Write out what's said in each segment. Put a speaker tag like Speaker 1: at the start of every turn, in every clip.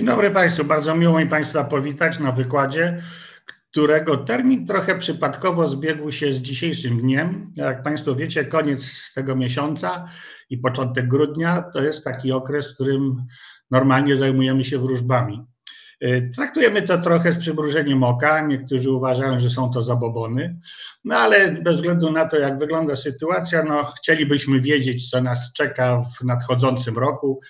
Speaker 1: Dzień dobry Państwu. Bardzo miło mi Państwa powitać na wykładzie, którego termin trochę przypadkowo zbiegł się z dzisiejszym dniem. Jak Państwo wiecie, koniec tego miesiąca i początek grudnia to jest taki okres, w którym normalnie zajmujemy się wróżbami. Y, traktujemy to trochę z przymrużeniem oka. Niektórzy uważają, że są to zabobony, no ale bez względu na to, jak wygląda sytuacja, no, chcielibyśmy wiedzieć, co nas czeka w nadchodzącym roku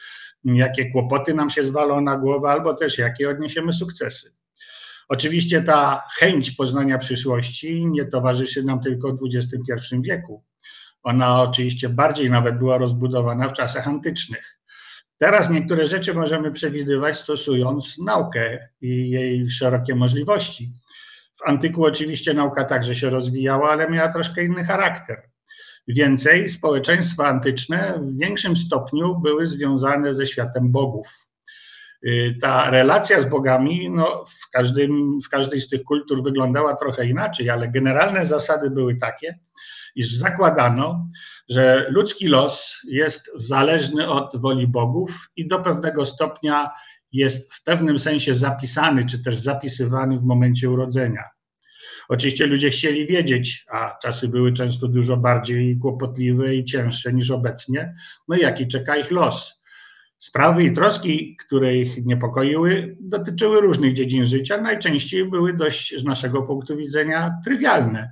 Speaker 1: jakie kłopoty nam się zwalą na głowę, albo też jakie odniesiemy sukcesy. Oczywiście ta chęć poznania przyszłości nie towarzyszy nam tylko w XXI wieku. Ona oczywiście bardziej nawet była rozbudowana w czasach antycznych. Teraz niektóre rzeczy możemy przewidywać stosując naukę i jej szerokie możliwości. W antyku oczywiście nauka także się rozwijała, ale miała troszkę inny charakter. Więcej, społeczeństwa antyczne w większym stopniu były związane ze światem bogów. Y, ta relacja z bogami no, w, każdym, w każdej z tych kultur wyglądała trochę inaczej, ale generalne zasady były takie, iż zakładano, że ludzki los jest zależny od woli bogów i do pewnego stopnia jest w pewnym sensie zapisany, czy też zapisywany w momencie urodzenia. Oczywiście ludzie chcieli wiedzieć, a czasy były często dużo bardziej kłopotliwe i cięższe niż obecnie, no jaki czeka ich los. Sprawy i troski, które ich niepokoiły, dotyczyły różnych dziedzin życia, najczęściej były dość z naszego punktu widzenia trywialne.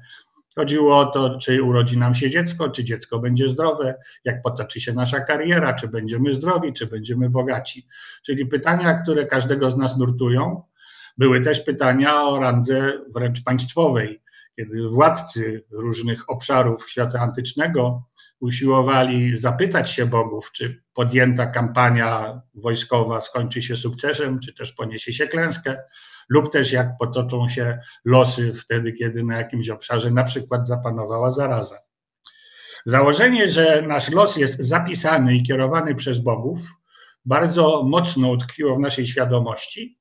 Speaker 1: Chodziło o to, czy urodzi nam się dziecko, czy dziecko będzie zdrowe, jak potoczy się nasza kariera, czy będziemy zdrowi, czy będziemy bogaci. Czyli pytania, które każdego z nas nurtują, były też pytania o randze wręcz państwowej, kiedy władcy różnych obszarów świata antycznego usiłowali zapytać się bogów, czy podjęta kampania wojskowa skończy się sukcesem, czy też poniesie się klęskę, lub też jak potoczą się losy wtedy, kiedy na jakimś obszarze na przykład zapanowała zaraza. Założenie, że nasz los jest zapisany i kierowany przez bogów, bardzo mocno utkwiło w naszej świadomości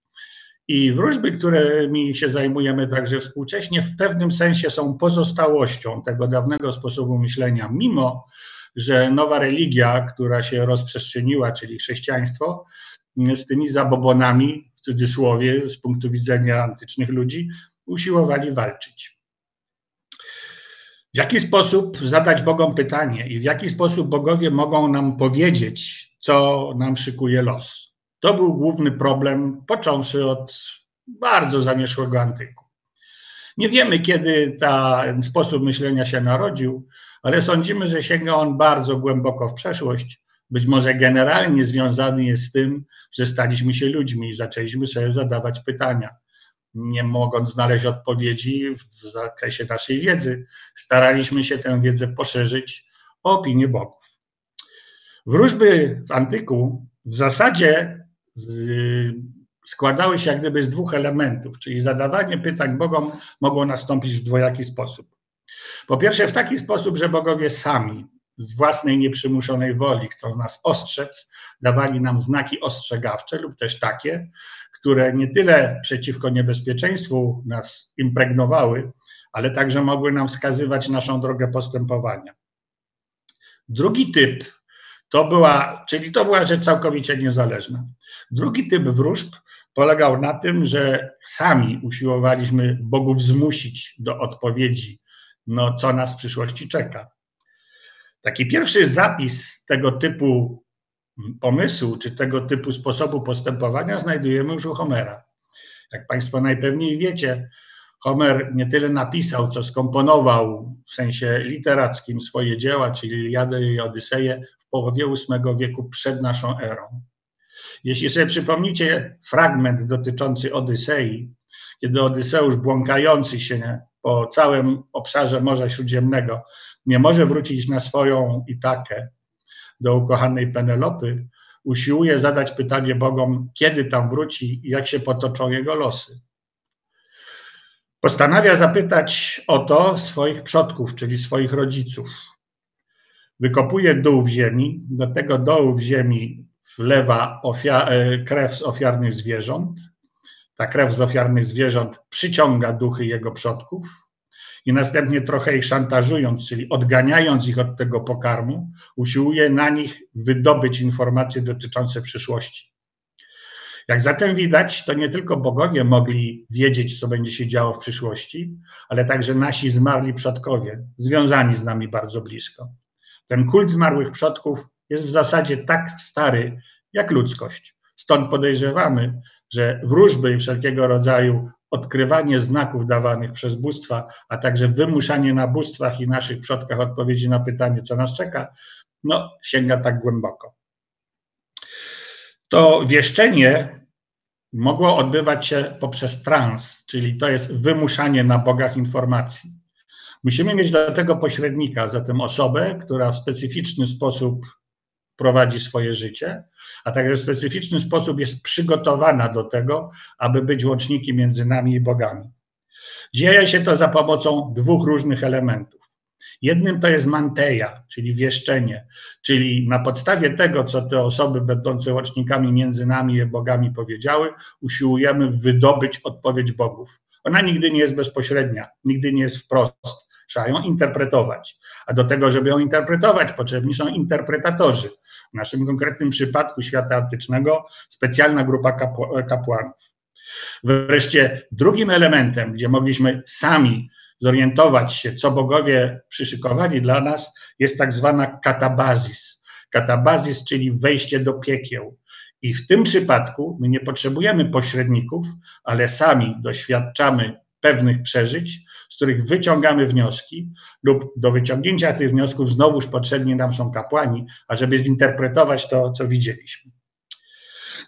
Speaker 1: i wróżby, którymi się zajmujemy także współcześnie, w pewnym sensie są pozostałością tego dawnego sposobu myślenia, mimo że nowa religia, która się rozprzestrzeniła, czyli chrześcijaństwo, z tymi zabobonami, w cudzysłowie, z punktu widzenia antycznych ludzi, usiłowali walczyć. W jaki sposób zadać Bogom pytanie i w jaki sposób bogowie mogą nam powiedzieć, co nam szykuje los? To był główny problem, począwszy od bardzo zamieszłego antyku. Nie wiemy, kiedy ten sposób myślenia się narodził, ale sądzimy, że sięga on bardzo głęboko w przeszłość. Być może generalnie związany jest z tym, że staliśmy się ludźmi i zaczęliśmy sobie zadawać pytania. Nie mogąc znaleźć odpowiedzi w zakresie naszej wiedzy, staraliśmy się tę wiedzę poszerzyć o opinię bogów. Wróżby w antyku w zasadzie z, składały się jak gdyby z dwóch elementów, czyli zadawanie pytań Bogom mogło nastąpić w dwojaki sposób. Po pierwsze, w taki sposób, że bogowie sami z własnej nieprzymuszonej woli chcą nas ostrzec, dawali nam znaki ostrzegawcze lub też takie, które nie tyle przeciwko niebezpieczeństwu nas impregnowały, ale także mogły nam wskazywać naszą drogę postępowania. Drugi typ to była, czyli to była rzecz całkowicie niezależna. Drugi typ wróżb polegał na tym, że sami usiłowaliśmy Bogów zmusić do odpowiedzi, no co nas w przyszłości czeka. Taki pierwszy zapis tego typu pomysłu, czy tego typu sposobu postępowania znajdujemy już u Homera. Jak Państwo najpewniej wiecie, Homer nie tyle napisał, co skomponował w sensie literackim swoje dzieła, czyli Iliadę i Odyseję w połowie VIII wieku przed naszą erą. Jeśli sobie przypomnicie fragment dotyczący Odysei, kiedy Odyseusz błąkający się po całym obszarze Morza Śródziemnego nie może wrócić na swoją Itakę do ukochanej Penelopy, usiłuje zadać pytanie Bogom, kiedy tam wróci i jak się potoczą jego losy. Postanawia zapytać o to swoich przodków, czyli swoich rodziców. Wykopuje dół w ziemi, do tego dołu w ziemi wlewa e, krew z ofiarnych zwierząt. Ta krew z ofiarnych zwierząt przyciąga duchy jego przodków i następnie trochę ich szantażując, czyli odganiając ich od tego pokarmu, usiłuje na nich wydobyć informacje dotyczące przyszłości. Jak zatem widać, to nie tylko bogowie mogli wiedzieć, co będzie się działo w przyszłości, ale także nasi zmarli przodkowie, związani z nami bardzo blisko. Ten kult zmarłych przodków jest w zasadzie tak stary jak ludzkość. Stąd podejrzewamy, że wróżby i wszelkiego rodzaju odkrywanie znaków dawanych przez bóstwa, a także wymuszanie na bóstwach i naszych przodkach odpowiedzi na pytanie, co nas czeka, no, sięga tak głęboko. To wieszczenie mogło odbywać się poprzez trans, czyli to jest wymuszanie na bogach informacji. Musimy mieć do tego pośrednika, zatem osobę, która w specyficzny sposób prowadzi swoje życie, a także w specyficzny sposób jest przygotowana do tego, aby być łącznikiem między nami i bogami. Dzieje się to za pomocą dwóch różnych elementów. Jednym to jest manteja, czyli wieszczenie, czyli na podstawie tego, co te osoby będące łącznikami między nami i bogami powiedziały, usiłujemy wydobyć odpowiedź bogów. Ona nigdy nie jest bezpośrednia, nigdy nie jest wprost. Trzeba ją interpretować. A do tego, żeby ją interpretować, potrzebni są interpretatorzy. W naszym konkretnym przypadku świata antycznego specjalna grupa kapłanów. Wreszcie drugim elementem, gdzie mogliśmy sami zorientować się, co bogowie przyszykowali dla nas, jest tak zwana katabazis. Katabazis, czyli wejście do piekieł. I w tym przypadku my nie potrzebujemy pośredników, ale sami doświadczamy pewnych przeżyć, z których wyciągamy wnioski, lub do wyciągnięcia tych wniosków znowuż potrzebni nam są kapłani, ażeby zinterpretować to, co widzieliśmy.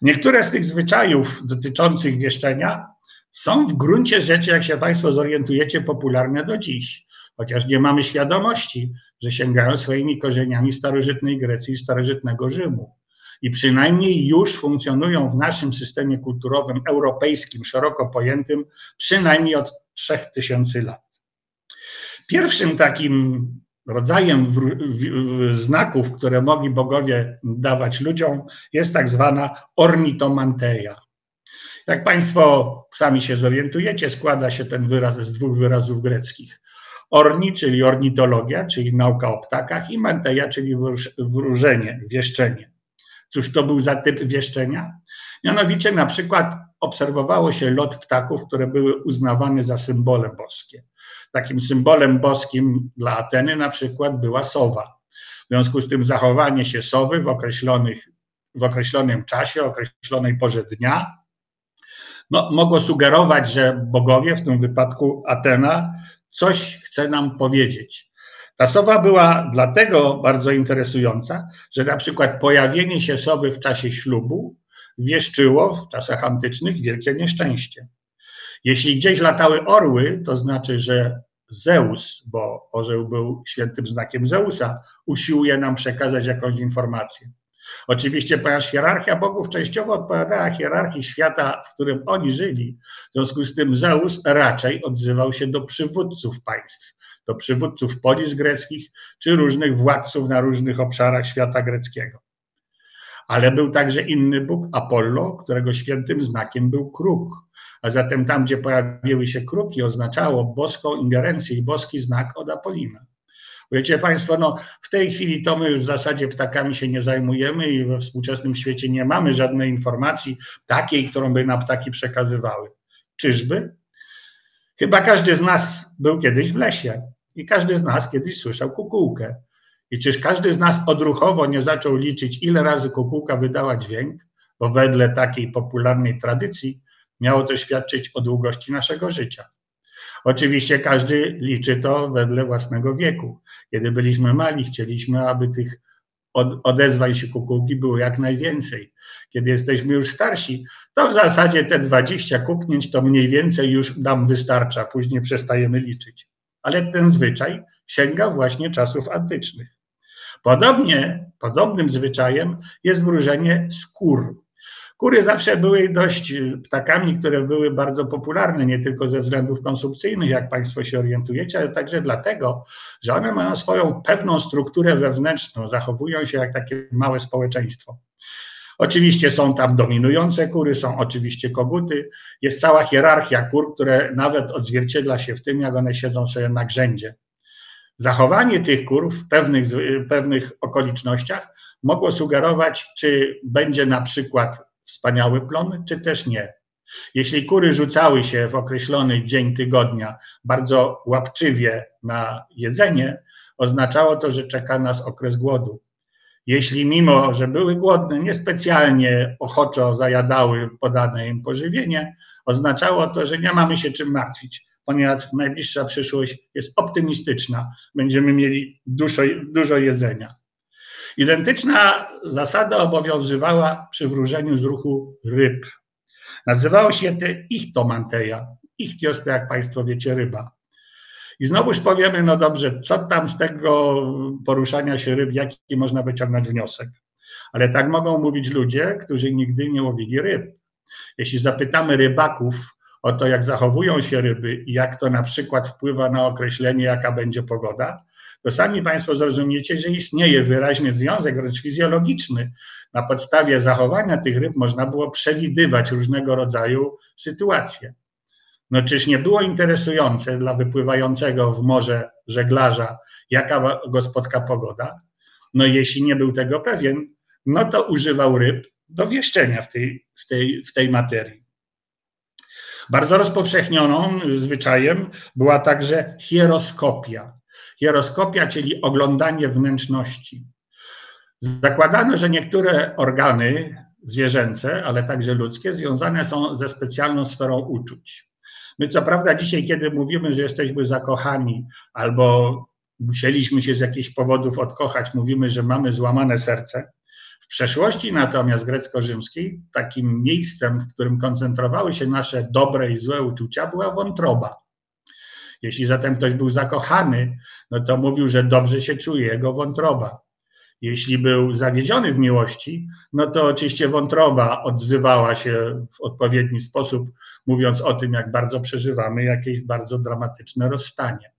Speaker 1: Niektóre z tych zwyczajów dotyczących wieszczenia są w gruncie rzeczy, jak się Państwo zorientujecie, popularne do dziś, chociaż nie mamy świadomości, że sięgają swoimi korzeniami starożytnej Grecji i starożytnego Rzymu. I przynajmniej już funkcjonują w naszym systemie kulturowym europejskim, szeroko pojętym, przynajmniej od 3000 lat. Pierwszym takim rodzajem znaków, które mogli bogowie dawać ludziom, jest tak zwana ornitomanteia. Jak Państwo sami się zorientujecie, składa się ten wyraz z dwóch wyrazów greckich. Orni, czyli ornitologia, czyli nauka o ptakach, i manteia, czyli wróżenie, wieszczenie. Cóż to był za typ wieszczenia? Mianowicie na przykład obserwowało się lot ptaków, które były uznawane za symbole boskie. Takim symbolem boskim dla Ateny na przykład była sowa. W związku z tym zachowanie się sowy w, określonych, w określonym czasie, określonej porze dnia, no, mogło sugerować, że bogowie, w tym wypadku Atena, coś chce nam powiedzieć. Ta sowa była dlatego bardzo interesująca, że na przykład pojawienie się sowy w czasie ślubu wieszczyło w czasach antycznych wielkie nieszczęście. Jeśli gdzieś latały orły, to znaczy, że Zeus, bo orzeł był świętym znakiem Zeusa, usiłuje nam przekazać jakąś informację. Oczywiście, ponieważ hierarchia bogów częściowo odpowiadała hierarchii świata, w którym oni żyli, w związku z tym Zeus raczej odzywał się do przywódców państw, do przywódców polis greckich czy różnych władców na różnych obszarach świata greckiego. Ale był także inny bóg, Apollo, którego świętym znakiem był kruk. A zatem tam, gdzie pojawiły się kruki, oznaczało boską ingerencję i boski znak od Apolina. Wiecie Państwo, no w tej chwili to my już w zasadzie ptakami się nie zajmujemy i we współczesnym świecie nie mamy żadnej informacji takiej, którą by nam ptaki przekazywały. Czyżby? Chyba każdy z nas był kiedyś w lesie i każdy z nas kiedyś słyszał kukułkę. I czyż każdy z nas odruchowo nie zaczął liczyć, ile razy kukułka wydała dźwięk, bo wedle takiej popularnej tradycji miało to świadczyć o długości naszego życia. Oczywiście każdy liczy to wedle własnego wieku. Kiedy byliśmy mali, chcieliśmy, aby tych odezwań się kukułki było jak najwięcej. Kiedy jesteśmy już starsi, to w zasadzie te 20 kuknięć to mniej więcej już nam wystarcza, później przestajemy liczyć. Ale ten zwyczaj sięga właśnie czasów antycznych. Podobnie, podobnym zwyczajem jest wróżenie skór. Kury zawsze były dość y, ptakami, które były bardzo popularne, nie tylko ze względów konsumpcyjnych, jak Państwo się orientujecie, ale także dlatego, że one mają swoją pewną strukturę wewnętrzną, zachowują się jak takie małe społeczeństwo. Oczywiście są tam dominujące kury, są oczywiście koguty, jest cała hierarchia kur, które nawet odzwierciedla się w tym, jak one siedzą sobie na grzędzie. Zachowanie tych kur w pewnych, pewnych okolicznościach mogło sugerować, czy będzie na przykład wspaniały plon, czy też nie. Jeśli kury rzucały się w określony dzień tygodnia bardzo łapczywie na jedzenie, oznaczało to, że czeka nas okres głodu. Jeśli mimo, że były głodne, niespecjalnie ochoczo zajadały podane im pożywienie, oznaczało to, że nie mamy się czym martwić, ponieważ najbliższa przyszłość jest optymistyczna. Będziemy mieli dużo, dużo jedzenia. Identyczna zasada obowiązywała przy wróżeniu z ruchu ryb. Nazywało się to ichtomanteja. Ichtios to, jak Państwo wiecie, ryba. I znowuż powiemy, no dobrze, co tam z tego poruszania się ryb, jaki można wyciągnąć wniosek. Ale tak mogą mówić ludzie, którzy nigdy nie łowili ryb. Jeśli zapytamy rybaków o to, jak zachowują się ryby i jak to na przykład wpływa na określenie, jaka będzie pogoda, to sami Państwo zrozumiecie, że istnieje wyraźny związek, wręcz fizjologiczny. Na podstawie zachowania tych ryb można było przewidywać różnego rodzaju sytuacje. No czyż nie było interesujące dla wypływającego w morze żeglarza, jaka go spotka pogoda? No jeśli nie był tego pewien, no to używał ryb do wieszczenia w tej, w tej, w tej materii. Bardzo rozpowszechnioną zwyczajem była także hieroskopia. Hieroskopia, czyli oglądanie wnętrzności. Zakładano, że niektóre organy zwierzęce, ale także ludzkie, związane są ze specjalną sferą uczuć. My, co prawda, dzisiaj, kiedy mówimy, że jesteśmy zakochani albo musieliśmy się z jakichś powodów odkochać, mówimy, że mamy złamane serce. W przeszłości natomiast grecko-rzymskiej takim miejscem, w którym koncentrowały się nasze dobre i złe uczucia, była wątroba. Jeśli zatem ktoś był zakochany, no to mówił, że dobrze się czuje jego wątroba. Jeśli był zawiedziony w miłości, no to oczywiście wątroba odzywała się w odpowiedni sposób, mówiąc o tym, jak bardzo przeżywamy jakieś bardzo dramatyczne rozstanie.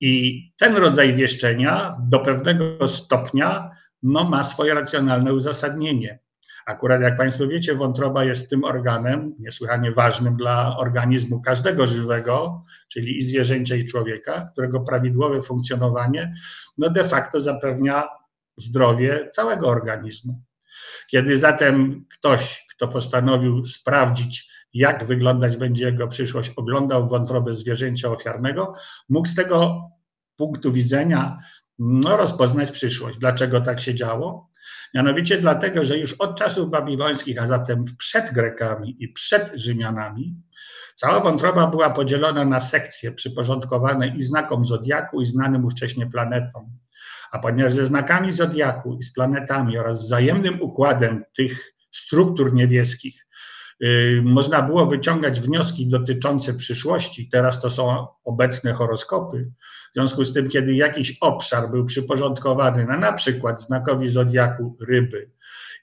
Speaker 1: I ten rodzaj wieszczenia do pewnego stopnia no, ma swoje racjonalne uzasadnienie. Akurat jak Państwo wiecie, wątroba jest tym organem niesłychanie ważnym dla organizmu każdego żywego, czyli i zwierzęcia, i człowieka, którego prawidłowe funkcjonowanie no de facto zapewnia zdrowie całego organizmu. Kiedy zatem ktoś, kto postanowił sprawdzić, jak wyglądać będzie jego przyszłość, oglądał wątrobę zwierzęcia ofiarnego, mógł z tego punktu widzenia no, rozpoznać przyszłość. Dlaczego tak się działo? Mianowicie dlatego, że już od czasów babilońskich, a zatem przed Grekami i przed Rzymianami, cała wątroba była podzielona na sekcje przyporządkowane i znakom zodiaku, i znanym wcześniej planetom. A ponieważ ze znakami zodiaku i z planetami oraz wzajemnym układem tych struktur niebieskich można było wyciągać wnioski dotyczące przyszłości, teraz to są obecne horoskopy, w związku z tym, kiedy jakiś obszar był przyporządkowany na na przykład znakowi zodiaku ryby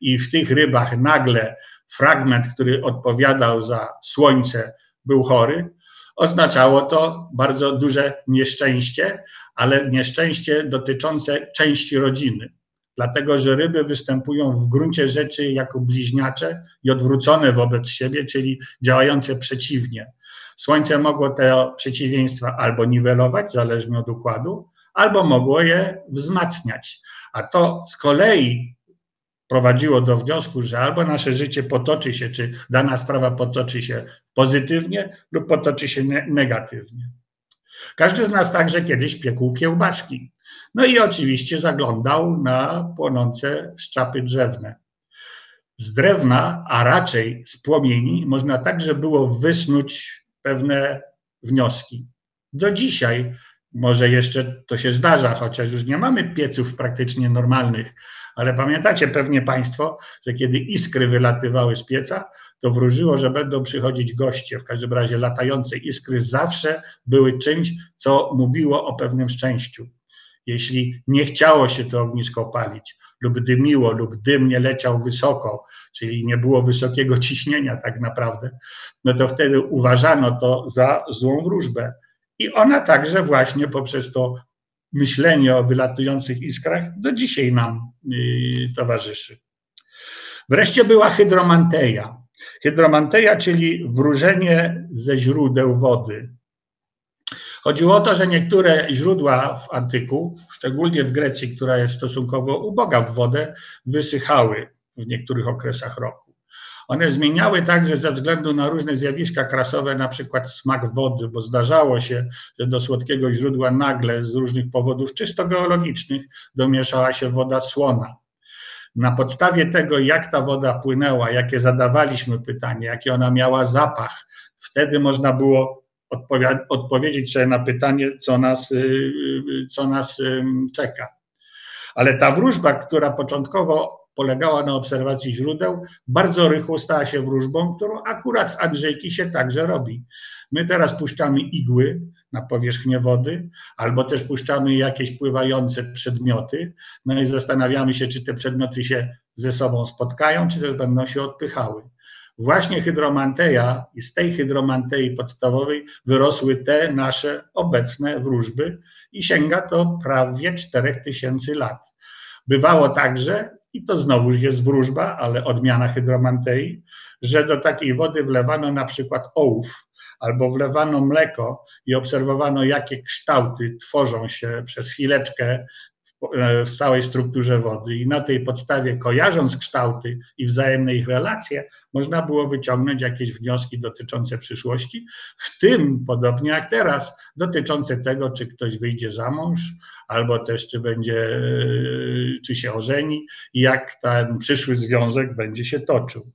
Speaker 1: i w tych rybach nagle fragment, który odpowiadał za słońce, był chory, oznaczało to bardzo duże nieszczęście, ale nieszczęście dotyczące części rodziny. Dlatego, że ryby występują w gruncie rzeczy jako bliźniacze i odwrócone wobec siebie, czyli działające przeciwnie. Słońce mogło te przeciwieństwa albo niwelować, zależnie od układu, albo mogło je wzmacniać. A to z kolei prowadziło do wniosku, że albo nasze życie potoczy się, czy dana sprawa potoczy się pozytywnie, lub potoczy się negatywnie. Każdy z nas także kiedyś piekł kiełbaski. No i oczywiście zaglądał na płonące szczapy drzewne. Z drewna, a raczej z płomieni, można także było wysnuć pewne wnioski. Do dzisiaj może jeszcze to się zdarza, chociaż już nie mamy pieców praktycznie normalnych, ale pamiętacie pewnie Państwo, że kiedy iskry wylatywały z pieca, to wróżyło, że będą przychodzić goście. W każdym razie latające iskry zawsze były czymś, co mówiło o pewnym szczęściu. Jeśli nie chciało się to ognisko palić, lub dymiło, lub dym nie leciał wysoko, czyli nie było wysokiego ciśnienia tak naprawdę, no to wtedy uważano to za złą wróżbę. I ona także właśnie poprzez to myślenie o wylatujących iskrach do dzisiaj nam yy, towarzyszy. Wreszcie była hydromanteja. Hydromanteja, czyli wróżenie ze źródeł wody. Chodziło o to, że niektóre źródła w antyku, szczególnie w Grecji, która jest stosunkowo uboga w wodę, wysychały w niektórych okresach roku. One zmieniały także ze względu na różne zjawiska krasowe, na przykład smak wody, bo zdarzało się, że do słodkiego źródła nagle z różnych powodów czysto geologicznych domieszała się woda słona. Na podstawie tego, jak ta woda płynęła, jakie zadawaliśmy pytanie, jaki ona miała zapach, wtedy można było odpowiedzieć sobie na pytanie, co nas, y, y, co nas czeka. Ale ta wróżba, która początkowo polegała na obserwacji źródeł, bardzo rychło stała się wróżbą, którą akurat w Andrzejki się także robi. My teraz puszczamy igły na powierzchnię wody, albo też puszczamy jakieś pływające przedmioty, no i zastanawiamy się, czy te przedmioty się ze sobą spotkają, czy też będą się odpychały. Właśnie hydromanteja i z tej hydromantei podstawowej wyrosły te nasze obecne wróżby i sięga to prawie 4000 lat. Bywało także, i to znowu jest wróżba, ale odmiana hydromantei, że do takiej wody wlewano na przykład ołów, albo wlewano mleko i obserwowano, jakie kształty tworzą się przez chwileczkę w całej strukturze wody. I na tej podstawie, kojarząc kształty i wzajemne ich relacje, można było wyciągnąć jakieś wnioski dotyczące przyszłości, w tym, podobnie jak teraz, dotyczące tego, czy ktoś wyjdzie za mąż, albo też czy będzie, czy się ożeni i jak ten przyszły związek będzie się toczył.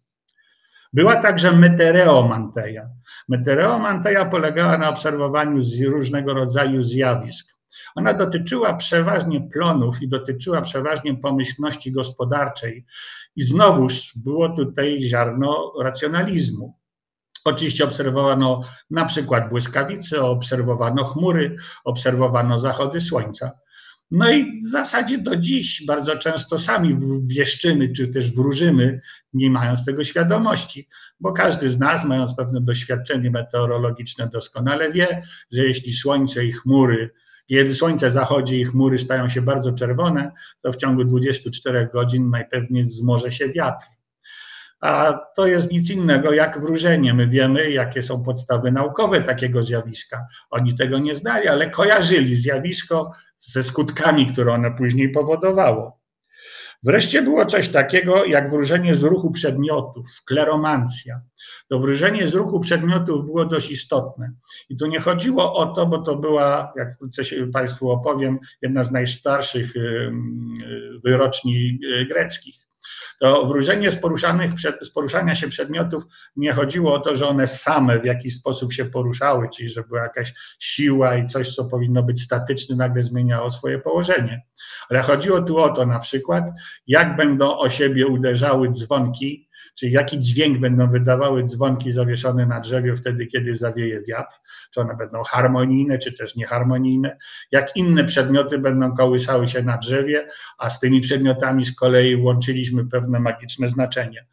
Speaker 1: Była także metereomanteja. Metereomanteja polegała na obserwowaniu różnego rodzaju zjawisk. Ona dotyczyła przeważnie plonów i dotyczyła przeważnie pomyślności gospodarczej. I znowuż było tutaj ziarno racjonalizmu. Oczywiście obserwowano na przykład błyskawice, obserwowano chmury, obserwowano zachody słońca. No i w zasadzie do dziś bardzo często sami wieszczymy, czy też wróżymy, nie mając tego świadomości, bo każdy z nas, mając pewne doświadczenie meteorologiczne, doskonale wie, że jeśli słońce i chmury, kiedy słońce zachodzi i chmury stają się bardzo czerwone, to w ciągu 24 godzin najpewniej wzmoże się wiatr. A to jest nic innego jak wróżenie. My wiemy, jakie są podstawy naukowe takiego zjawiska. Oni tego nie znali, ale kojarzyli zjawisko ze skutkami, które one później powodowało. Wreszcie było coś takiego jak wróżenie z ruchu przedmiotów, kleromancja. To wróżenie z ruchu przedmiotów było dość istotne. I tu nie chodziło o to, bo to była, jak wkrótce Państwu opowiem, jedna z najstarszych wyroczni y, greckich to wróżenie z, poruszanych, z poruszania się przedmiotów nie chodziło o to, że one same w jakiś sposób się poruszały, czyli że była jakaś siła i coś, co powinno być statyczne, nagle zmieniało swoje położenie. Ale chodziło tu o to na przykład, jak będą o siebie uderzały dzwonki czyli jaki dźwięk będą wydawały dzwonki zawieszone na drzewie wtedy, kiedy zawieje wiatr, czy one będą harmonijne, czy też nieharmonijne, jak inne przedmioty będą kołysały się na drzewie, a z tymi przedmiotami z kolei łączyliśmy pewne magiczne znaczenie.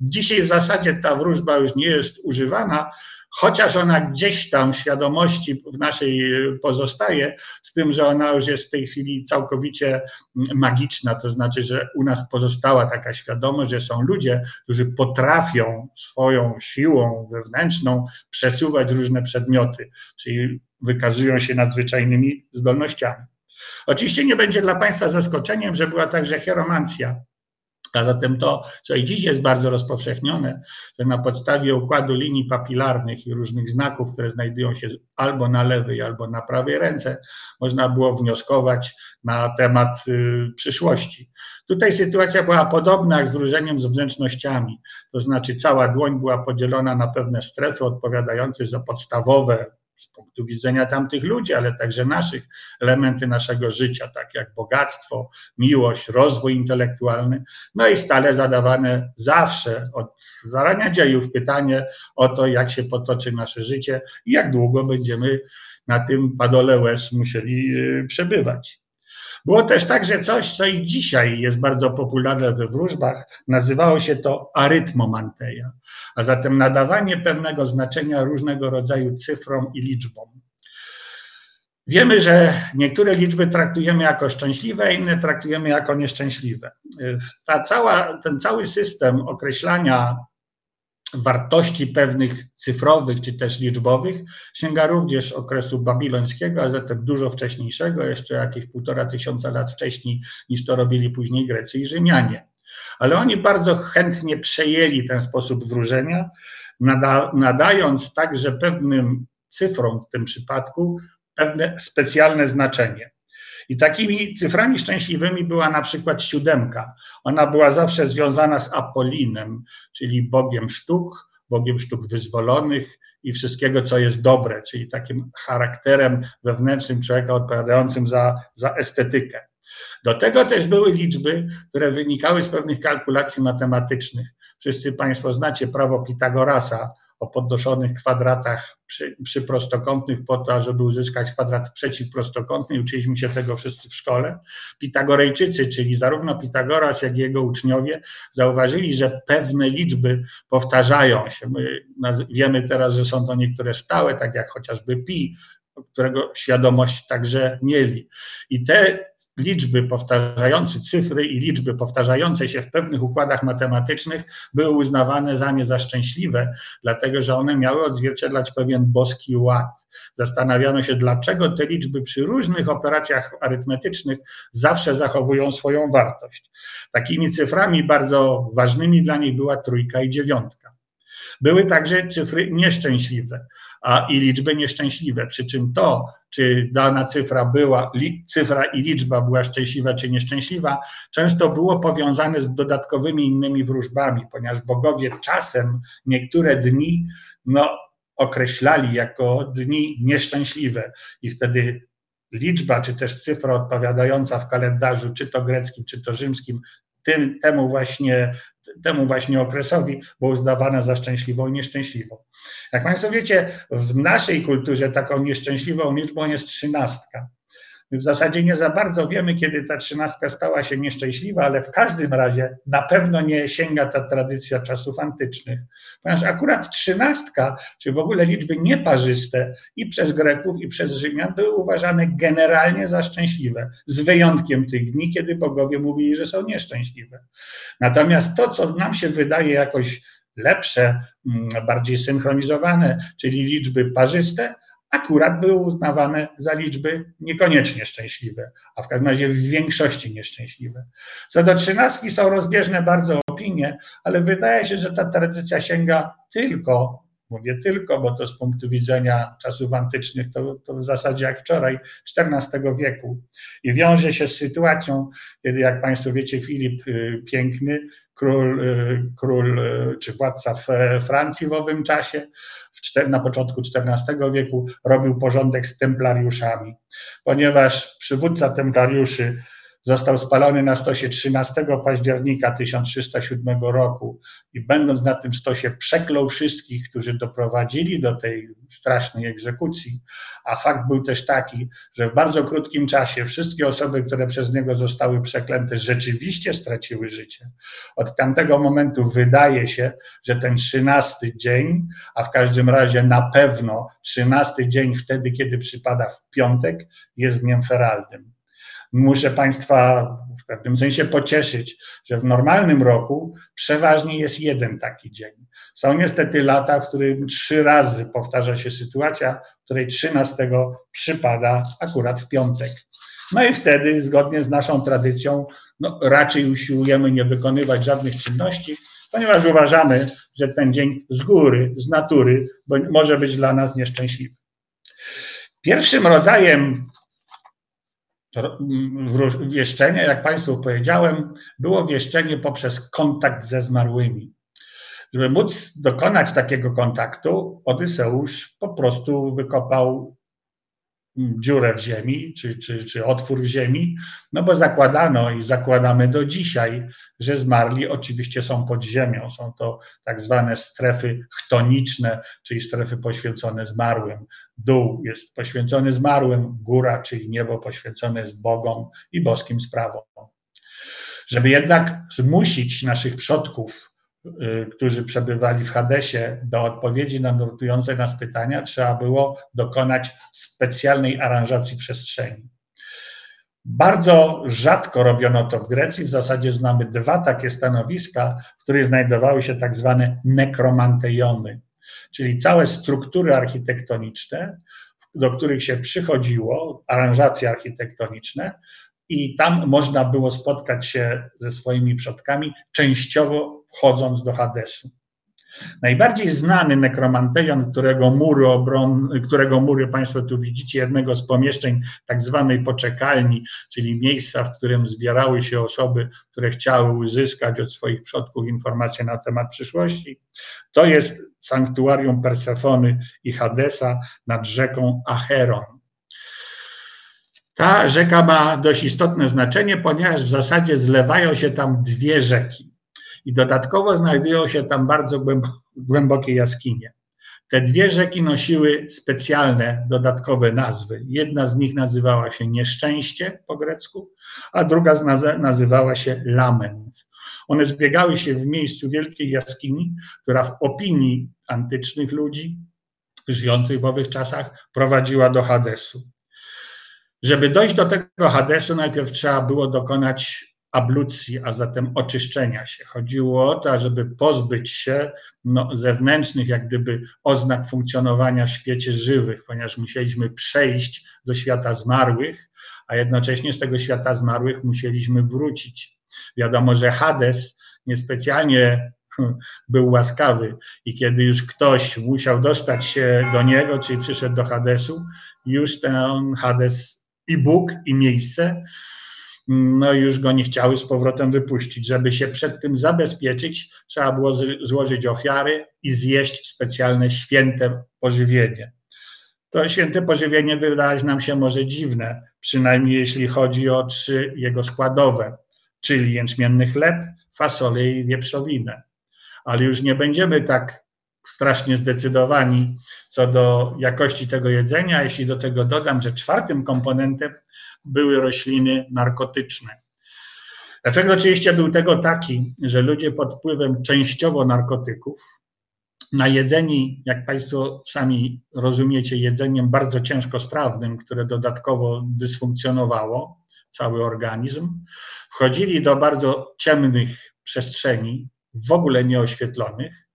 Speaker 1: Dzisiaj w zasadzie ta wróżba już nie jest używana, chociaż ona gdzieś tam w świadomości w naszej pozostaje, z tym, że ona już jest w tej chwili całkowicie magiczna, to znaczy, że u nas pozostała taka świadomość, że są ludzie, którzy potrafią swoją siłą wewnętrzną przesuwać różne przedmioty, czyli wykazują się nadzwyczajnymi zdolnościami. Oczywiście nie będzie dla Państwa zaskoczeniem, że była także hieromancja, a zatem to, co i dziś jest bardzo rozpowszechnione, że na podstawie układu linii papilarnych i różnych znaków, które znajdują się albo na lewej, albo na prawej ręce, można było wnioskować na temat y, przyszłości. Tutaj sytuacja była podobna jak z różeniem z wnętrznościami, to znaczy cała dłoń była podzielona na pewne strefy odpowiadające za podstawowe z punktu widzenia tamtych ludzi, ale także naszych, elementy naszego życia, tak jak bogactwo, miłość, rozwój intelektualny. No i stale zadawane zawsze od zarania dziejów pytanie o to, jak się potoczy nasze życie i jak długo będziemy na tym padole łez musieli y, przebywać. Było też także coś, co i dzisiaj jest bardzo popularne we wróżbach. Nazywało się to arytmomanteja, a zatem nadawanie pewnego znaczenia różnego rodzaju cyfrom i liczbom. Wiemy, że niektóre liczby traktujemy jako szczęśliwe, inne traktujemy jako nieszczęśliwe. Ta cała, ten cały system określania wartości pewnych cyfrowych czy też liczbowych sięga również okresu babilońskiego, a zatem dużo wcześniejszego, jeszcze jakieś półtora tysiąca lat wcześniej niż to robili później Grecy i Rzymianie. Ale oni bardzo chętnie przejęli ten sposób wróżenia, nada, nadając także pewnym cyfrom w tym przypadku pewne specjalne znaczenie. I takimi cyframi szczęśliwymi była na przykład siódemka. Ona była zawsze związana z Apolinem, czyli Bogiem sztuk, Bogiem sztuk wyzwolonych i wszystkiego, co jest dobre, czyli takim charakterem wewnętrznym człowieka odpowiadającym za, za estetykę. Do tego też były liczby, które wynikały z pewnych kalkulacji matematycznych. Wszyscy Państwo znacie prawo Pitagorasa, o podnoszonych kwadratach przy, przy, prostokątnych po to, żeby uzyskać kwadrat przeciwprostokątny. Uczyliśmy się tego wszyscy w szkole. Pitagorejczycy, czyli zarówno Pitagoras, jak i jego uczniowie, zauważyli, że pewne liczby powtarzają się. My wiemy teraz, że są to niektóre stałe, tak jak chociażby pi, którego świadomość także mieli. I te liczby powtarzające cyfry i liczby powtarzające się w pewnych układach matematycznych były uznawane za nie za szczęśliwe, dlatego że one miały odzwierciedlać pewien boski ład. Zastanawiano się, dlaczego te liczby przy różnych operacjach arytmetycznych zawsze zachowują swoją wartość. Takimi cyframi bardzo ważnymi dla nich była trójka i dziewiątka. Były także cyfry nieszczęśliwe a i liczby nieszczęśliwe. Przy czym to, czy dana cyfra była, cyfra i liczba była szczęśliwa czy nieszczęśliwa, często było powiązane z dodatkowymi innymi wróżbami, ponieważ bogowie czasem niektóre dni no, określali jako dni nieszczęśliwe. I wtedy liczba, czy też cyfra odpowiadająca w kalendarzu, czy to greckim, czy to rzymskim, tym, temu, właśnie, temu właśnie okresowi było uznawane za szczęśliwą i nieszczęśliwą. Jak Państwo wiecie, w naszej kulturze taką nieszczęśliwą liczbą jest trzynastka. W zasadzie nie za bardzo wiemy, kiedy ta trzynastka stała się nieszczęśliwa, ale w każdym razie na pewno nie sięga ta tradycja czasów antycznych. Ponieważ akurat trzynastka, czy w ogóle liczby nieparzyste i przez Greków, i przez Rzymian były uważane generalnie za szczęśliwe, z wyjątkiem tych dni, kiedy bogowie mówili, że są nieszczęśliwe. Natomiast to, co nam się wydaje jakoś lepsze, mm, bardziej synchronizowane, czyli liczby parzyste, akurat były uznawane za liczby niekoniecznie szczęśliwe, a w każdym razie w większości nieszczęśliwe. Co do trzynastki są rozbieżne bardzo opinie, ale wydaje się, że ta tradycja sięga tylko, mówię tylko, bo to z punktu widzenia czasów antycznych to, to w zasadzie jak wczoraj, XIV wieku i wiąże się z sytuacją, kiedy jak Państwo wiecie, Filip y, Piękny król, y, król y, czy władca Francji w owym czasie, na początku XIV wieku, robił porządek z templariuszami, ponieważ przywódca templariuszy Został spalony na stosie 13 października 1307 roku i będąc na tym stosie przeklął wszystkich, którzy doprowadzili do tej strasznej egzekucji. A fakt był też taki, że w bardzo krótkim czasie wszystkie osoby, które przez niego zostały przeklęte, rzeczywiście straciły życie. Od tamtego momentu wydaje się, że ten 13 dzień, a w każdym razie na pewno 13 dzień wtedy, kiedy przypada w piątek, jest dniem feralnym muszę Państwa w pewnym sensie pocieszyć, że w normalnym roku przeważnie jest jeden taki dzień. Są niestety lata, w którym trzy razy powtarza się sytuacja, w której 13 przypada akurat w piątek. No i wtedy, zgodnie z naszą tradycją, no, raczej usiłujemy nie wykonywać żadnych czynności, ponieważ uważamy, że ten dzień z góry, z natury może być dla nas nieszczęśliwy. Pierwszym rodzajem wieszczenie, jak Państwu powiedziałem, było wieszczenie poprzez kontakt ze zmarłymi. Żeby móc dokonać takiego kontaktu, Odyseusz po prostu wykopał dziurę w ziemi, czy, czy, czy otwór w ziemi, no bo zakładano i zakładamy do dzisiaj, że zmarli oczywiście są pod ziemią. Są to tak zwane strefy chtoniczne, czyli strefy poświęcone zmarłym. Dół jest poświęcony zmarłym, góra, czyli niebo poświęcone jest Bogom i boskim sprawom. Żeby jednak zmusić naszych przodków którzy przebywali w Hadesie, do odpowiedzi na nurtujące nas pytania, trzeba było dokonać specjalnej aranżacji przestrzeni. Bardzo rzadko robiono to w Grecji. W zasadzie znamy dwa takie stanowiska, w których znajdowały się tak zwane nekromantejony, czyli całe struktury architektoniczne, do których się przychodziło, aranżacje architektoniczne, i tam można było spotkać się ze swoimi przodkami, częściowo wchodząc do Hadesu. Najbardziej znany nekromanteion, którego mury, obron, którego mury Państwo tu widzicie, jednego z pomieszczeń tak zwanej poczekalni, czyli miejsca, w którym zbierały się osoby, które chciały uzyskać od swoich przodków informacje na temat przyszłości, to jest sanktuarium Persefony i Hadesa nad rzeką Acheron. Ta rzeka ma dość istotne znaczenie, ponieważ w zasadzie zlewają się tam dwie rzeki i dodatkowo znajdują się tam bardzo głębokie jaskinie. Te dwie rzeki nosiły specjalne, dodatkowe nazwy. Jedna z nich nazywała się Nieszczęście po grecku, a druga nazywała się Lament. One zbiegały się w miejscu wielkiej jaskini, która w opinii antycznych ludzi żyjących w owych czasach prowadziła do Hadesu. Żeby dojść do tego Hadesu, najpierw trzeba było dokonać ablucji, a zatem oczyszczenia się. Chodziło o to, żeby pozbyć się no, zewnętrznych, jak gdyby, oznak funkcjonowania w świecie żywych, ponieważ musieliśmy przejść do świata zmarłych, a jednocześnie z tego świata zmarłych musieliśmy wrócić. Wiadomo, że Hades niespecjalnie hmm, był łaskawy i kiedy już ktoś musiał dostać się do niego, czyli przyszedł do Hadesu, już ten Hades i Bóg, i miejsce no już go nie chciały z powrotem wypuścić. Żeby się przed tym zabezpieczyć, trzeba było złożyć ofiary i zjeść specjalne święte pożywienie. To święte pożywienie wydawać nam się może dziwne, przynajmniej jeśli chodzi o trzy jego składowe, czyli jęczmienny chleb, fasolę i wieprzowinę. Ale już nie będziemy tak strasznie zdecydowani co do jakości tego jedzenia, jeśli do tego dodam, że czwartym komponentem były rośliny narkotyczne. Efekt oczywiście był tego taki, że ludzie pod wpływem częściowo narkotyków, najedzeni, jak Państwo sami rozumiecie, jedzeniem bardzo ciężkostrawnym, które dodatkowo dysfunkcjonowało cały organizm, wchodzili do bardzo ciemnych przestrzeni, w ogóle nieoświetlonych,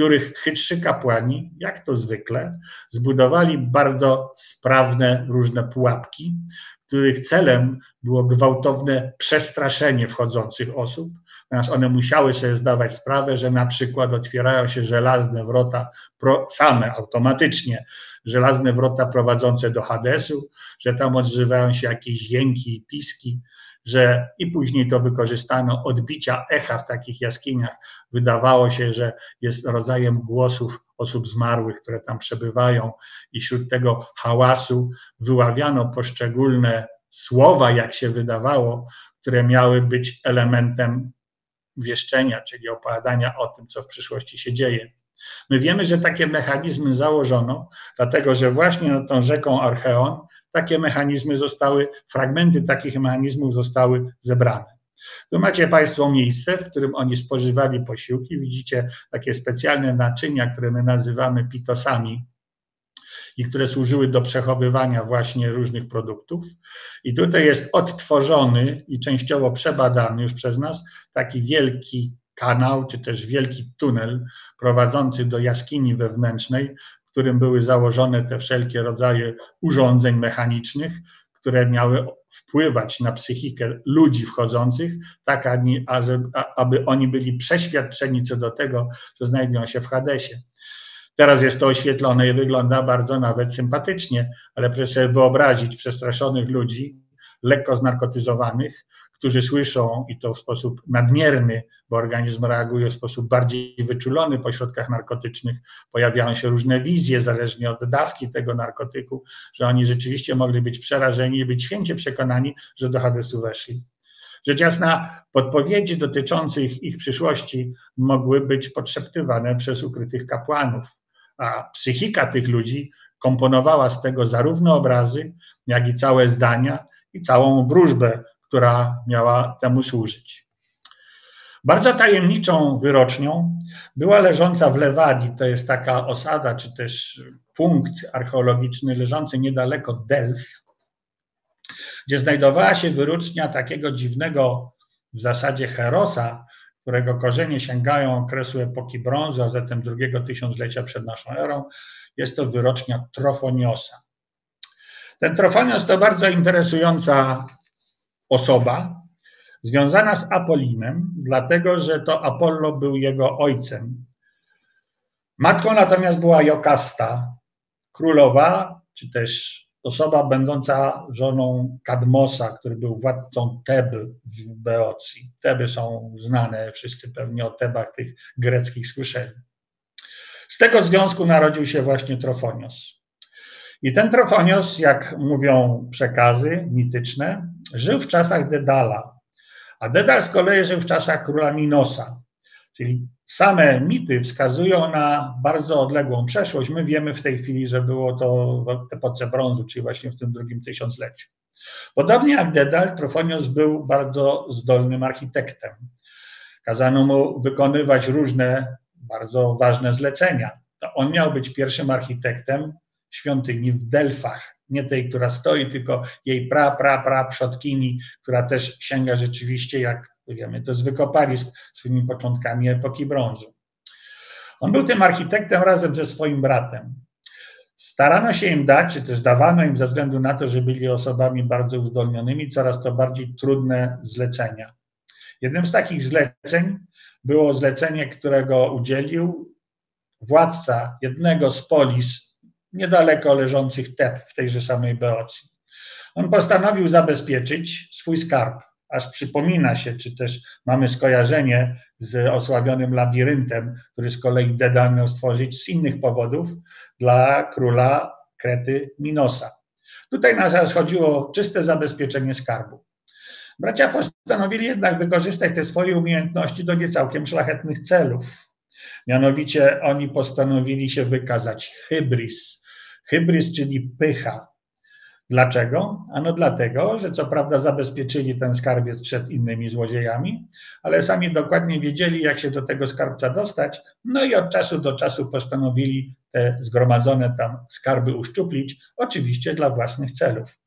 Speaker 1: których chytrzy kapłani, jak to zwykle, zbudowali bardzo sprawne różne pułapki, których celem było gwałtowne przestraszenie wchodzących osób, ponieważ one musiały sobie zdawać sprawę, że na przykład otwierają się żelazne wrota same automatycznie, żelazne wrota prowadzące do Hadesu, że tam odzywają się jakieś dźwięki i piski, że i później to wykorzystano odbicia echa w takich jaskiniach. Wydawało się, że jest rodzajem głosów osób zmarłych, które tam przebywają, i wśród tego hałasu wyławiano poszczególne słowa, jak się wydawało, które miały być elementem wieszczenia, czyli opowiadania o tym, co w przyszłości się dzieje. My wiemy, że takie mechanizmy założono, dlatego że właśnie nad tą rzeką Archeon mechanizmy zostały, fragmenty takich mechanizmów zostały zebrane. Tu macie Państwo miejsce, w którym oni spożywali posiłki. Widzicie takie specjalne naczynia, które my nazywamy pitosami i które służyły do przechowywania właśnie różnych produktów. I tutaj jest odtworzony i częściowo przebadany już przez nas taki wielki kanał, czy też wielki tunel prowadzący do jaskini wewnętrznej, w którym były założone te wszelkie rodzaje urządzeń mechanicznych, które miały wpływać na psychikę ludzi wchodzących, tak aby oni byli przeświadczeni co do tego, że znajdują się w Hadesie. Teraz jest to oświetlone i wygląda bardzo nawet sympatycznie, ale proszę sobie wyobrazić przestraszonych ludzi, lekko znarkotyzowanych, którzy słyszą i to w sposób nadmierny, bo organizm reaguje w sposób bardziej wyczulony po środkach narkotycznych, pojawiają się różne wizje, zależnie od dawki tego narkotyku, że oni rzeczywiście mogli być przerażeni i być święcie przekonani, że do Hadesu weszli. Rzecz jasna, podpowiedzi dotyczące ich, ich przyszłości mogły być podszeptywane przez ukrytych kapłanów, a psychika tych ludzi komponowała z tego zarówno obrazy, jak i całe zdania i całą wróżbę, która miała temu służyć. Bardzo tajemniczą wyrocznią była leżąca w Lewadii, to jest taka osada, czy też punkt archeologiczny leżący niedaleko Delf, gdzie znajdowała się wyrocznia takiego dziwnego w zasadzie herosa, którego korzenie sięgają okresu epoki brązu, a zatem drugiego tysiąclecia przed naszą erą. Jest to wyrocznia Trofoniosa. Ten Trofonios to bardzo interesująca osoba związana z Apolinem, dlatego że to Apollo był jego ojcem. Matką natomiast była Jokasta, królowa, czy też osoba będąca żoną Kadmosa, który był władcą Teb w Beocji. Teby są znane, wszyscy pewnie o Tebach tych greckich słyszeli. Z tego związku narodził się właśnie Trofonios. I ten Trofonios, jak mówią przekazy mityczne, żył w czasach Dedala, a Dedal z kolei żył w czasach króla Minosa, czyli same mity wskazują na bardzo odległą przeszłość. My wiemy w tej chwili, że było to w epoce brązu, czyli właśnie w tym drugim tysiącleciu. Podobnie jak Dedal, Trofonios był bardzo zdolnym architektem. Kazano mu wykonywać różne bardzo ważne zlecenia. To on miał być pierwszym architektem świątyni w Delfach. Nie tej, która stoi, tylko jej pra, pra, pra przodkini, która też sięga rzeczywiście, jak wiemy, to jest wykopalisk swoimi początkami epoki brązu. On był tym architektem razem ze swoim bratem. Starano się im dać, czy też dawano im ze względu na to, że byli osobami bardzo uzdolnionymi, coraz to bardziej trudne zlecenia. Jednym z takich zleceń było zlecenie, którego udzielił władca jednego z polis niedaleko leżących Teb w tejże samej Beocji. On postanowił zabezpieczyć swój skarb, aż przypomina się, czy też mamy skojarzenie z osławionym labiryntem, który z kolei Dedal miał stworzyć z innych powodów dla króla Krety Minosa. Tutaj na nas chodziło o czyste zabezpieczenie skarbu. Bracia postanowili jednak wykorzystać te swoje umiejętności do niecałkiem szlachetnych celów. Mianowicie oni postanowili się wykazać hybris. Hybris, czyli pycha. Dlaczego? Ano dlatego, że co prawda zabezpieczyli ten skarbiec przed innymi złodziejami, ale sami dokładnie wiedzieli, jak się do tego skarbca dostać, no i od czasu do czasu postanowili te zgromadzone tam skarby uszczuplić, oczywiście dla własnych celów.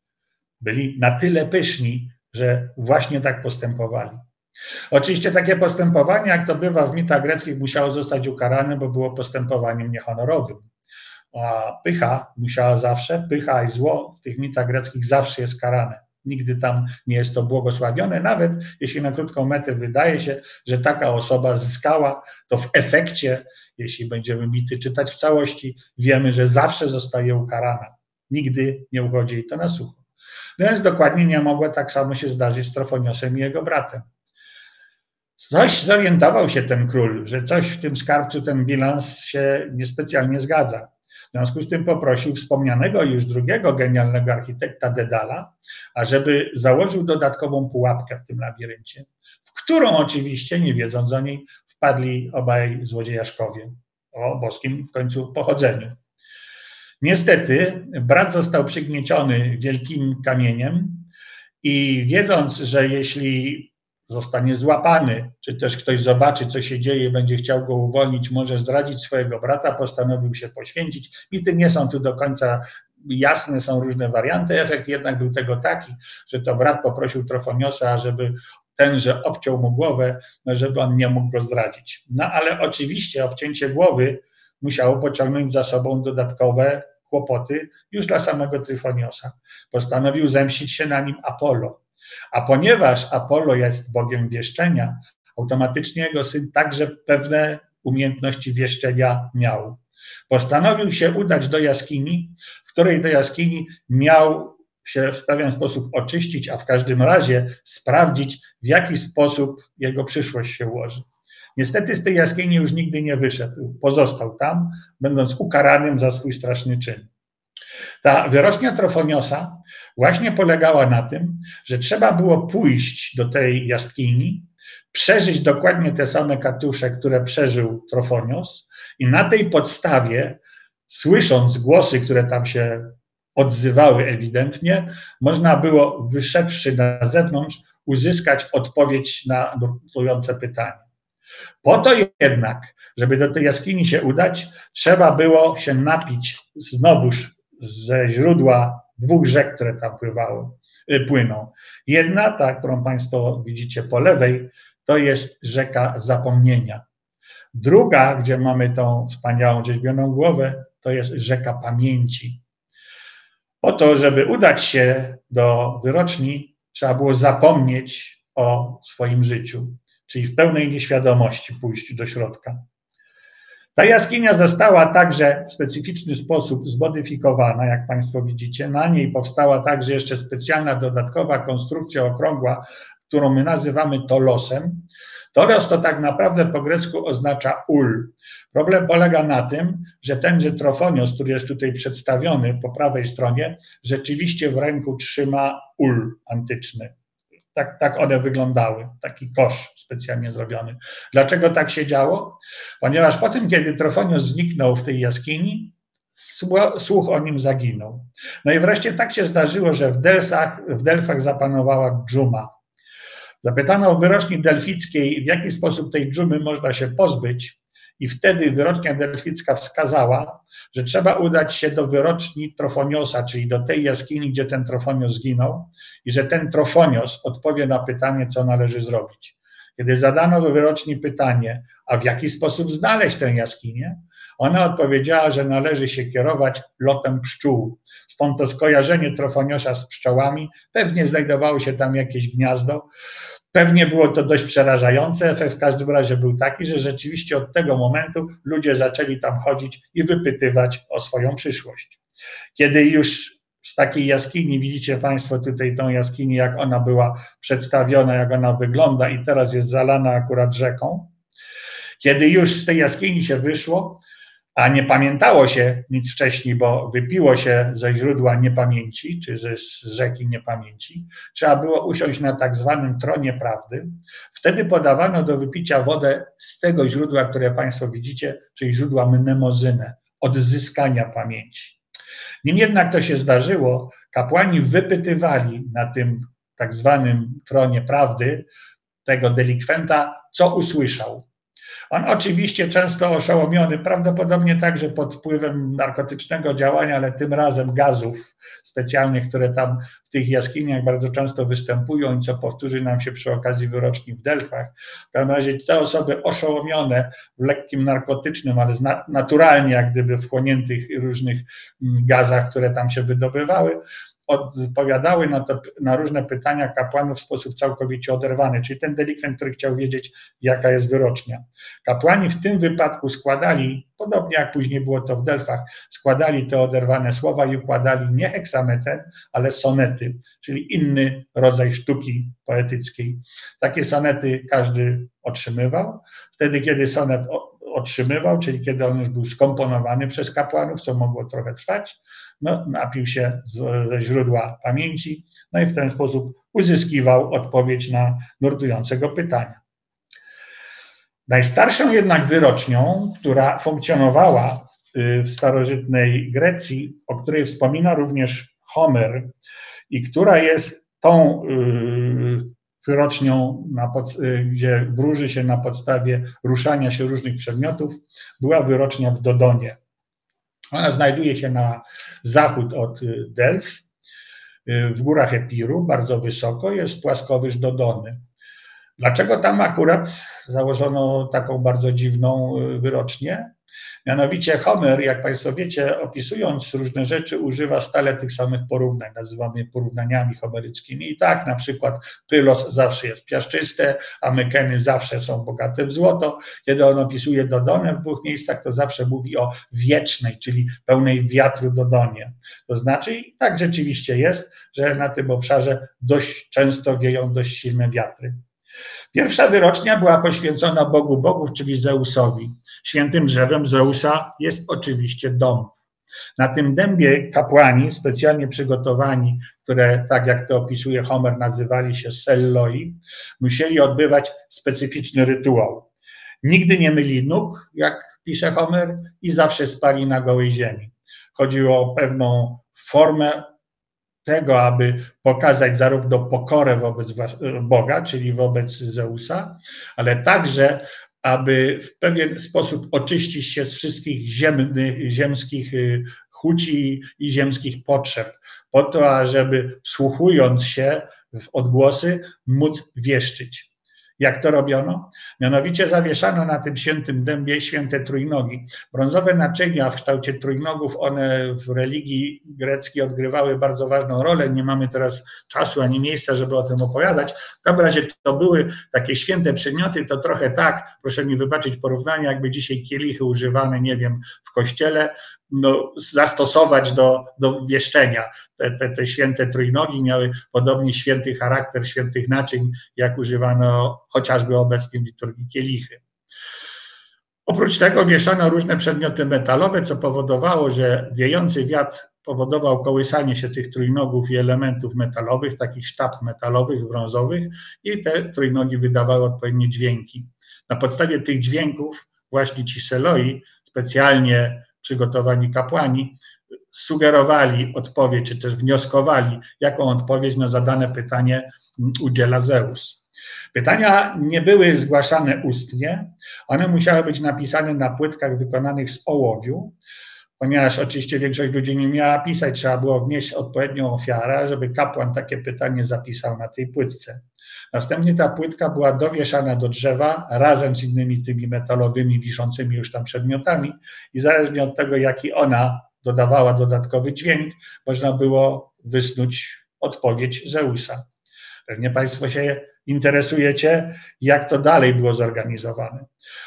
Speaker 1: Byli na tyle pyszni, że właśnie tak postępowali. Oczywiście takie postępowanie, jak to bywa w mitach greckich, musiało zostać ukarane, bo było postępowaniem niehonorowym. A pycha musiała zawsze, pycha i zło w tych mitach greckich zawsze jest karane. Nigdy tam nie jest to błogosławione, nawet jeśli na krótką metę wydaje się, że taka osoba zyskała, to w efekcie, jeśli będziemy mity czytać w całości, wiemy, że zawsze zostaje ukarana. Nigdy nie uchodzi jej to na sucho. No więc dokładnie nie mogło tak samo się zdarzyć z Trofoniosem i jego bratem. Coś zorientował się ten król, że coś w tym skarbcu, ten bilans się niespecjalnie zgadza. Związku z tym poprosił wspomnianego już drugiego genialnego architekta Dedala, ażeby założył dodatkową pułapkę w tym labiryncie, w którą oczywiście, nie wiedząc o niej, wpadli obaj złodziejaszkowie o boskim w końcu pochodzeniu. Niestety brat został przygnieciony wielkim kamieniem i wiedząc, że jeśli zostanie złapany, czy też ktoś zobaczy, co się dzieje, będzie chciał go uwolnić, może zdradzić swojego brata, postanowił się poświęcić. Mity nie są tu do końca jasne, są różne warianty. Efekt jednak był tego taki, że to brat poprosił Trofoniosa, żeby tenże obciął mu głowę, no żeby on nie mógł go zdradzić. No ale oczywiście obcięcie głowy musiało pociągnąć za sobą dodatkowe kłopoty już dla samego Tryfoniosa. Postanowił zemścić się na nim Apollo. A ponieważ Apollo jest bogiem wieszczenia, automatycznie jego syn także pewne umiejętności wieszczenia miał. Postanowił się udać do jaskini, w której do jaskini miał się w pewien sposób oczyścić, a w każdym razie sprawdzić, w jaki sposób jego przyszłość się ułoży. Niestety z tej jaskini już nigdy nie wyszedł. Pozostał tam, będąc ukaranym za swój straszny czyn. Ta wyrocznia Trofoniosa właśnie polegała na tym, że trzeba było pójść do tej jaskini, przeżyć dokładnie te same katusze, które przeżył Trofonios i na tej podstawie, słysząc głosy, które tam się odzywały ewidentnie, można było, wyszedłszy na zewnątrz, uzyskać odpowiedź na nurtujące pytanie. Po to jednak, żeby do tej jaskini się udać, trzeba było się napić znowuż ze źródła dwóch rzek, które tam pływały, y, płyną. Jedna, ta, którą Państwo widzicie po lewej, to jest rzeka zapomnienia. Druga, gdzie mamy tą wspaniałą rzeźbioną głowę, to jest rzeka pamięci. Po to, żeby udać się do wyroczni, trzeba było zapomnieć o swoim życiu, czyli w pełnej nieświadomości pójść do środka. Ta jaskinia została także w specyficzny sposób zmodyfikowana, jak Państwo widzicie. Na niej powstała także jeszcze specjalna dodatkowa konstrukcja okrągła, którą my nazywamy tolosem. Tolos to tak naprawdę po grecku oznacza ul. Problem polega na tym, że tenże trofonios, który jest tutaj przedstawiony po prawej stronie, rzeczywiście w ręku trzyma ul antyczny. Tak, tak one wyglądały, taki kosz specjalnie zrobiony. Dlaczego tak się działo? Ponieważ po tym, kiedy Trofonios zniknął w tej jaskini, słuch o nim zaginął. No i wreszcie tak się zdarzyło, że w, Delsach, w Delfach zapanowała dżuma. Zapytano w wyroczni delfickiej, w jaki sposób tej dżumy można się pozbyć, i wtedy wyrocznia delficka wskazała, że trzeba udać się do wyroczni Trofoniosa, czyli do tej jaskini, gdzie ten Trofonios zginął, i że ten Trofonios odpowie na pytanie, co należy zrobić. Kiedy zadano wyroczni pytanie, a w jaki sposób znaleźć tę jaskinię, ona odpowiedziała, że należy się kierować lotem pszczół. Stąd to skojarzenie Trofoniosa z pszczołami. Pewnie znajdowało się tam jakieś gniazdo. Pewnie było to dość przerażające. Efekt w każdym razie był taki, że rzeczywiście od tego momentu ludzie zaczęli tam chodzić i wypytywać o swoją przyszłość. Kiedy już z takiej jaskini, widzicie Państwo tutaj tą jaskinię, jak ona była przedstawiona, jak ona wygląda i teraz jest zalana akurat rzeką. Kiedy już z tej jaskini się wyszło, a nie pamiętało się nic wcześniej, bo wypiło się ze źródła niepamięci, czy ze rzeki niepamięci, trzeba było usiąść na tak zwanym tronie prawdy. Wtedy podawano do wypicia wodę z tego źródła, które Państwo widzicie, czyli źródła mnemozynę, odzyskania pamięci. Nim jednak to się zdarzyło, kapłani wypytywali na tym tak zwanym tronie prawdy tego delikwenta, co usłyszał. On oczywiście często oszołomiony, prawdopodobnie także pod wpływem narkotycznego działania, ale tym razem gazów specjalnych, które tam w tych jaskiniach bardzo często występują i co powtórzy nam się przy okazji wyroczni w Delfach. W każdym razie te osoby oszołomione w lekkim narkotycznym, ale naturalnie jak gdyby wchłoniętych różnych mm, gazach, które tam się wydobywały, odpowiadały na, to, na różne pytania kapłanów w sposób całkowicie oderwany, czyli ten delikwent, który chciał wiedzieć, jaka jest wyrocznia. Kapłani w tym wypadku składali, podobnie jak później było to w Delfach, składali te oderwane słowa i układali nie heksametr, ale sonety, czyli inny rodzaj sztuki poetyckiej. Takie sonety każdy otrzymywał. Wtedy, kiedy sonet otrzymywał, czyli kiedy on już był skomponowany przez kapłanów, co mogło trochę trwać, no, napił się ze źródła pamięci, no i w ten sposób uzyskiwał odpowiedź na nurtującego pytania. Najstarszą jednak wyrocznią, która funkcjonowała y, w starożytnej Grecji, o której wspomina również Homer i która jest tą y, wyrocznią, y, gdzie wróży się na podstawie ruszania się różnych przedmiotów, była wyrocznia w Dodonie. Ona znajduje się na zachód od y, Delf, y, w górach Epiru, bardzo wysoko, jest płaskowyż Dodony. Dlaczego tam akurat założono taką bardzo dziwną wyrocznię? Mianowicie Homer, jak Państwo wiecie, opisując różne rzeczy, używa stale tych samych porównań, nazywamy porównaniami homeryckimi. I tak na przykład Pylos zawsze jest piaszczyste, a Mykeny zawsze są bogate w złoto. Kiedy on opisuje Dodonę w dwóch miejscach, to zawsze mówi o wiecznej, czyli pełnej wiatru Dodonie. To znaczy, i tak rzeczywiście jest, że na tym obszarze dość często wieją dość silne wiatry. Pierwsza wyrocznia była poświęcona Bogu Bogów, czyli Zeusowi. Świętym drzewem Zeusa jest oczywiście dom. Na tym dębie kapłani, specjalnie przygotowani, które, tak jak to opisuje Homer, nazywali się selloi, musieli odbywać specyficzny rytuał. Nigdy nie myli nóg, jak pisze Homer, i zawsze spali na gołej ziemi. Chodziło o pewną formę tego, aby pokazać zarówno pokorę wobec Boga, czyli wobec Zeusa, ale także, aby w pewien sposób oczyścić się z wszystkich ziemnych, ziemskich y, chuci i ziemskich potrzeb, po to, ażeby wsłuchując się w odgłosy, móc wieszczyć. Jak to robiono? Mianowicie zawieszano na tym świętym dębie święte trójnogi. Brązowe naczynia w kształcie trójnogów, one w religii greckiej odgrywały bardzo ważną rolę. Nie mamy teraz czasu ani miejsca, żeby o tym opowiadać. W każdym razie to były takie święte przedmioty, to trochę tak, proszę mi wybaczyć porównanie, jakby dzisiaj kielichy używane, nie wiem, w kościele, no, zastosować do, do wieszczenia. Te, te, te święte trójnogi miały podobnie święty charakter świętych naczyń, jak używano chociażby obecnie w liturgii kielichy. Oprócz tego wieszano różne przedmioty metalowe, co powodowało, że wiejący wiatr powodował kołysanie się tych trójnogów i elementów metalowych, takich sztab metalowych, brązowych i te trójnogi wydawały odpowiednie dźwięki. Na podstawie tych dźwięków właśnie ci seloi, specjalnie przygotowani kapłani, sugerowali odpowiedź, czy też wnioskowali, jaką odpowiedź na zadane pytanie udziela Zeus. Pytania nie były zgłaszane ustnie, one musiały być napisane na płytkach wykonanych z ołowiu, ponieważ oczywiście większość ludzi nie miała pisać, trzeba było wnieść odpowiednią ofiarę, żeby kapłan takie pytanie zapisał na tej płytce. Następnie ta płytka była dowieszana do drzewa razem z innymi tymi metalowymi, wiszącymi już tam przedmiotami i zależnie od tego, jaki ona dodawała dodatkowy dźwięk, można było wysnuć odpowiedź Zeusa. Pewnie Państwo się interesujecie, jak to dalej było zorganizowane.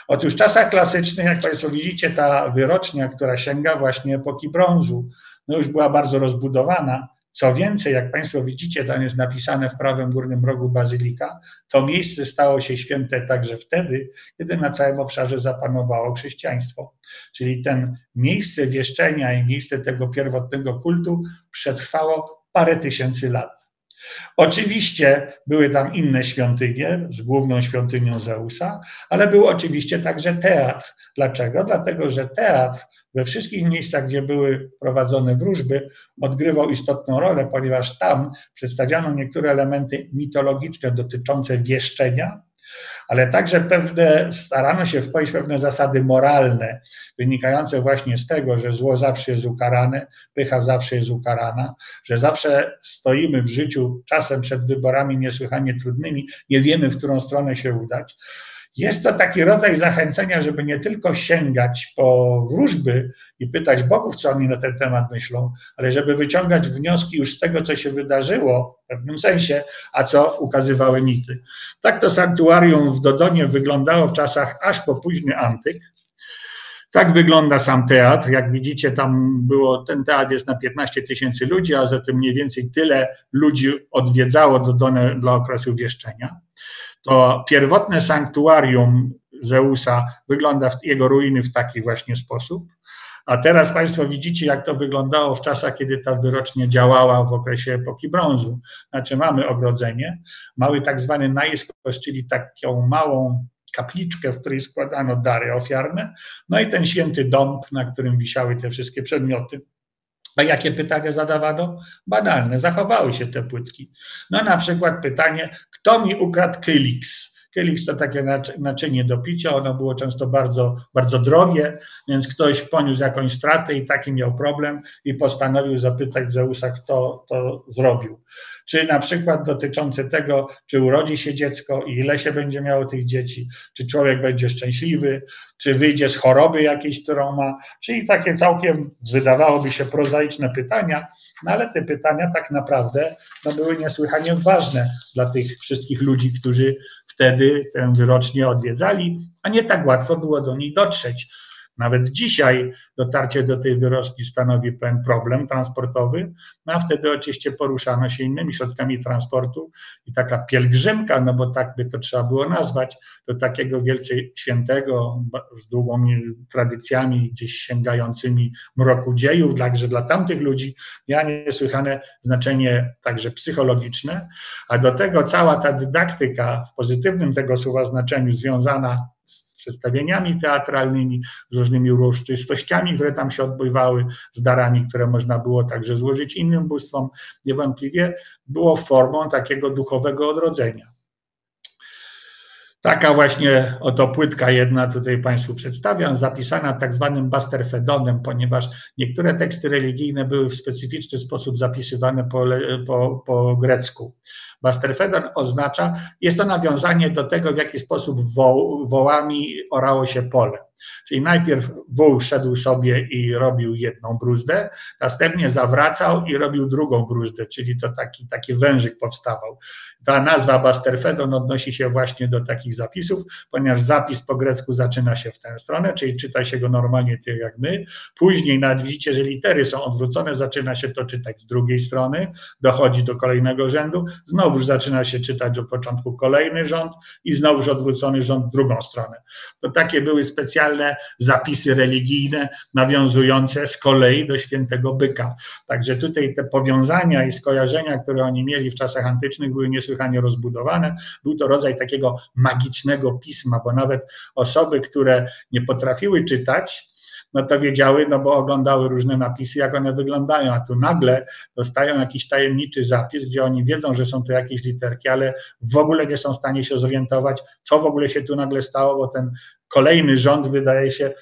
Speaker 1: Otóż w czasach klasycznych, jak Państwo widzicie, ta wyrocznia, która sięga właśnie epoki brązu, no już była bardzo rozbudowana. Co więcej, jak Państwo widzicie, tam jest napisane w prawym górnym rogu bazylika, to miejsce stało się święte także wtedy, kiedy na całym obszarze zapanowało chrześcijaństwo. Czyli ten miejsce wieszczenia i miejsce tego pierwotnego kultu przetrwało parę tysięcy lat. Oczywiście były tam inne świątynie z główną świątynią Zeusa, ale był oczywiście także teatr. Dlaczego? Dlatego, że teatr we wszystkich miejscach, gdzie były prowadzone wróżby, odgrywał istotną rolę, ponieważ tam przedstawiano niektóre elementy mitologiczne dotyczące wieszczenia, ale także pewne, starano się wpoić pewne zasady moralne, wynikające właśnie z tego, że zło zawsze jest ukarane, pycha zawsze jest ukarana, że zawsze stoimy w życiu czasem przed wyborami niesłychanie trudnymi, nie wiemy, w którą stronę się udać. Jest to taki rodzaj zachęcenia, żeby nie tylko sięgać po wróżby i pytać bogów, co oni na ten temat myślą, ale żeby wyciągać wnioski już z tego, co się wydarzyło w pewnym sensie, a co ukazywały mity. Tak to sanktuarium w Dodonie wyglądało w czasach aż po późny antyk. Tak wygląda sam teatr. Jak widzicie, tam było, ten teatr jest na 15 tysięcy ludzi, a zatem mniej więcej tyle ludzi odwiedzało Dodonę dla okresu wieszczenia to pierwotne sanktuarium Zeusa wygląda w jego ruiny w taki właśnie sposób. A teraz Państwo widzicie, jak to wyglądało w czasach, kiedy ta wyrocznia działała w okresie epoki brązu. Znaczy, mamy ogrodzenie, mały tak zwany naiskos, czyli taką małą kapliczkę, w której składano dary ofiarne, no i ten święty dąb, na którym wisiały te wszystkie przedmioty. A jakie pytania zadawano? Banalne, zachowały się te płytki. No na przykład pytanie, kto mi ukradł Kylix? Kylix to takie naczynie do picia, ono było często bardzo, bardzo drogie, więc ktoś poniósł jakąś stratę i taki miał problem i postanowił zapytać Zeusa, kto to zrobił czy na przykład dotyczące tego, czy urodzi się dziecko i ile się będzie miało tych dzieci, czy człowiek będzie szczęśliwy, czy wyjdzie z choroby jakiejś, którą ma, czyli takie całkiem wydawałoby się prozaiczne pytania, no ale te pytania tak naprawdę no, były niesłychanie ważne dla tych wszystkich ludzi, którzy wtedy tę wyrocznie odwiedzali, a nie tak łatwo było do nich dotrzeć. Nawet dzisiaj dotarcie do tej wyroski stanowi pewien problem transportowy, no a wtedy oczywiście poruszano się innymi środkami transportu i taka pielgrzymka, no bo tak by to trzeba było nazwać, do takiego wielce świętego, z długimi tradycjami gdzieś sięgającymi mroku dziejów, także dla tamtych ludzi miała niesłychane znaczenie także psychologiczne, a do tego cała ta dydaktyka w pozytywnym tego słowa znaczeniu związana przedstawieniami teatralnymi, z różnymi uroczystościami, które tam się odbywały, z darami, które można było także złożyć innym bóstwom, niewątpliwie było formą takiego duchowego odrodzenia. Taka właśnie oto płytka jedna tutaj Państwu przedstawiam, zapisana tak zwanym basterfedonem, ponieważ niektóre teksty religijne były w specyficzny sposób zapisywane po, po, po grecku. Basterfedon oznacza, jest to nawiązanie do tego, w jaki sposób woł, wołami orało się pole. Czyli najpierw wół szedł sobie i robił jedną bruzdę, następnie zawracał i robił drugą bruzdę, czyli to taki, taki wężyk powstawał. Ta nazwa Basterfedon odnosi się właśnie do takich zapisów, ponieważ zapis po grecku zaczyna się w tę stronę, czyli czyta się go normalnie tak jak my. Później nawet że litery są odwrócone, zaczyna się to czytać z drugiej strony, dochodzi do kolejnego rzędu, znowuż zaczyna się czytać od początku kolejny rząd i znowuż odwrócony rząd w drugą stronę. To takie były specjalne zapisy religijne nawiązujące z kolei do świętego byka. Także tutaj te powiązania i skojarzenia, które oni mieli w czasach antycznych były niesłychanie rozbudowane. Był to rodzaj takiego magicznego pisma, bo nawet osoby, które nie potrafiły czytać, no to wiedziały, no bo oglądały różne napisy, jak one wyglądają, a tu nagle dostają jakiś tajemniczy zapis, gdzie oni wiedzą, że są to jakieś literki, ale w ogóle nie są w stanie się zorientować, co w ogóle się tu nagle stało, bo ten kolejny rząd wydaje się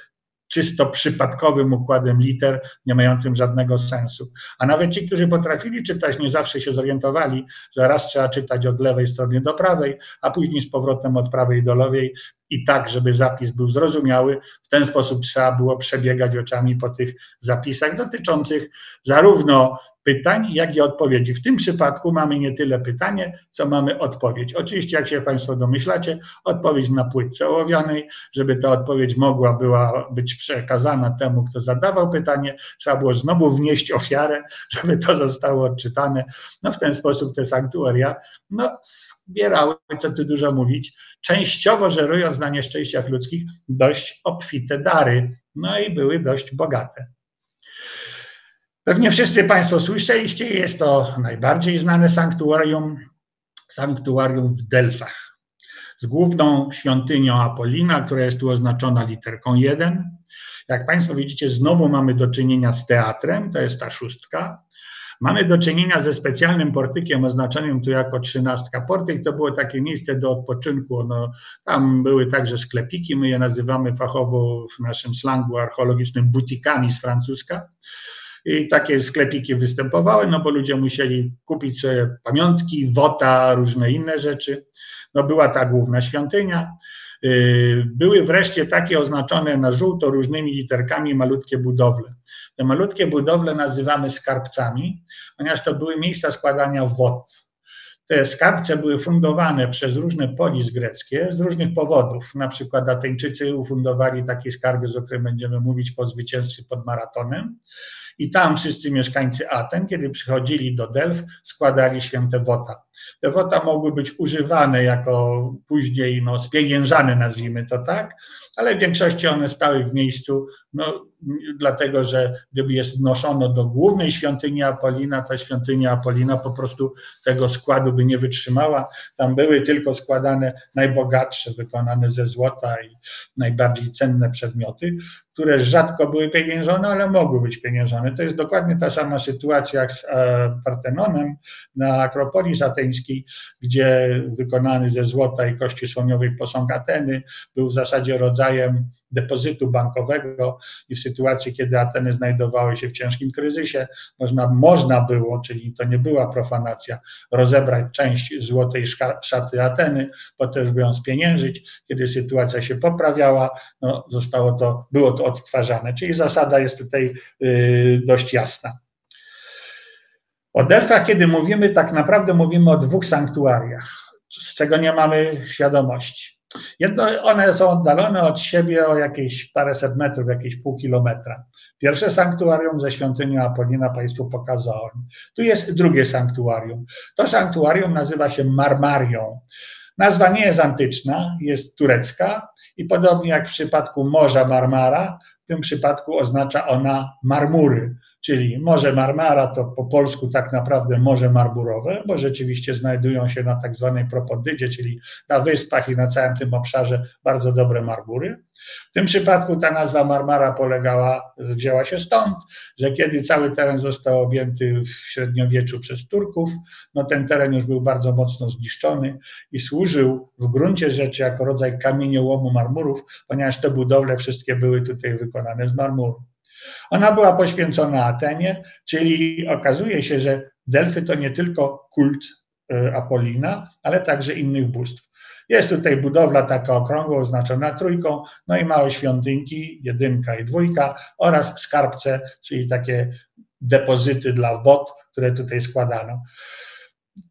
Speaker 1: czysto przypadkowym układem liter, nie mającym żadnego sensu. A nawet ci, którzy potrafili czytać, nie zawsze się zorientowali, że raz trzeba czytać od lewej strony do prawej, a później z powrotem od prawej do lewej i tak, żeby zapis był zrozumiały. W ten sposób trzeba było przebiegać oczami po tych zapisach dotyczących zarówno pytań, jak i odpowiedzi. W tym przypadku mamy nie tyle pytanie, co mamy odpowiedź. Oczywiście, jak się Państwo domyślacie, odpowiedź na płytce ołowianej, żeby ta odpowiedź mogła była być przekazana temu, kto zadawał pytanie, trzeba było znowu wnieść ofiarę, żeby to zostało odczytane. No w ten sposób te sanktuaria no, zbierały, co tu dużo mówić, częściowo żerując na nieszczęściach ludzkich, dość obfite dary, no i były dość bogate. Pewnie wszyscy Państwo słyszeliście, jest to najbardziej znane sanktuarium, sanktuarium w Delfach, z główną świątynią Apolina, która jest tu oznaczona literką 1. Jak Państwo widzicie, znowu mamy do czynienia z teatrem, to jest ta szóstka. Mamy do czynienia ze specjalnym portykiem oznaczonym tu jako trzynastka. Portyk to było takie miejsce do odpoczynku. No, tam były także sklepiki, my je nazywamy fachowo w naszym slangu archeologicznym butikami z francuska. I takie sklepiki występowały, no bo ludzie musieli kupić sobie pamiątki, wota, różne inne rzeczy. No była ta główna świątynia. Y, były wreszcie takie oznaczone na żółto różnymi literkami malutkie budowle. Te malutkie budowle nazywamy skarbcami, ponieważ to były miejsca składania wod. Te skarbce były fundowane przez różne polis greckie z różnych powodów. Na przykład Ateńczycy ufundowali takie skarby, o których będziemy mówić po zwycięstwie pod maratonem. I tam wszyscy mieszkańcy Aten, kiedy przychodzili do Delf, składali święte wota. Te wota mogły być używane jako później no, spieniężane, nazwijmy to tak, ale w większości one stały w miejscu, no, dlatego że gdyby je znoszono do głównej świątyni Apolina, ta świątynia Apolina po prostu tego składu by nie wytrzymała. Tam były tylko składane najbogatsze, wykonane ze złota i najbardziej cenne przedmioty, które rzadko były pieniężone, ale mogły być pieniężone. To jest dokładnie ta sama sytuacja jak z e, Partenonem na Akropolis ateńskiej, gdzie wykonany ze złota i kości słoniowej posąg Ateny był w zasadzie rodzajem depozytu bankowego i w sytuacji, kiedy Ateny znajdowały się w ciężkim kryzysie, można, można było, czyli to nie była profanacja, rozebrać część złotej szaty Ateny, potem by ją spieniężyć. Kiedy sytuacja się poprawiała, no, zostało to, było to odtwarzane. Czyli zasada jest tutaj yy, dość jasna. O Delfach, kiedy mówimy, tak naprawdę mówimy o dwóch sanktuariach, z czego nie mamy świadomości. Jedno, one są oddalone od siebie o jakieś paręset metrów, jakieś pół kilometra. Pierwsze sanktuarium ze świątynią Apolina Państwu pokazałem. Tu jest drugie sanktuarium. To sanktuarium nazywa się Marmarią. Nazwa nie jest antyczna, jest turecka i podobnie jak w przypadku Morza Marmara, w tym przypadku oznacza ona marmury, czyli Morze Marmara to po polsku tak naprawdę Morze Marmurowe, bo rzeczywiście znajdują się na tak zwanej Propodydzie, czyli na wyspach i na całym tym obszarze bardzo dobre marmury. W tym przypadku ta nazwa Marmara polegała, wzięła się stąd, że kiedy cały teren został objęty w średniowieczu przez Turków, no ten teren już był bardzo mocno zniszczony i służył w gruncie rzeczy jako rodzaj kamieniołomu marmurów, ponieważ te budowle wszystkie były tutaj wykonane z marmuru. Ona była poświęcona Atenie, czyli okazuje się, że Delfy to nie tylko kult e, Apolina, ale także innych bóstw. Jest tutaj budowla taka okrągła, oznaczona trójką, no i małe świątynki, jedynka i dwójka oraz skarbce, czyli takie depozyty dla wod, które tutaj składano.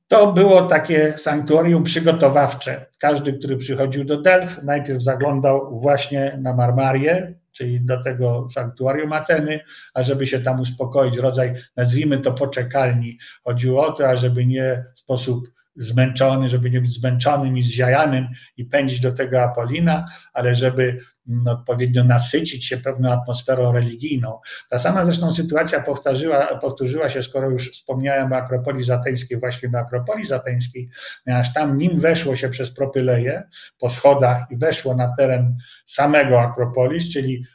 Speaker 1: To było takie sanktuarium przygotowawcze. Każdy, który przychodził do Delf, najpierw zaglądał właśnie na Marmarię, czyli do tego sanktuarium Ateny, ażeby się tam uspokoić, rodzaj, nazwijmy to poczekalni. Chodziło o to, ażeby nie w sposób zmęczony, żeby nie być zmęczonym i zziajanym i pędzić do tego Apolina, ale żeby odpowiednio nasycić się pewną atmosferą religijną. Ta sama zresztą sytuacja powtórzyła, powtórzyła się, skoro już wspomniałem o Akropolii Zateńskiej, właśnie do Akropolii Zateńskiej, ponieważ tam nim weszło się przez Propyleję po schodach i weszło na teren samego Akropolis, czyli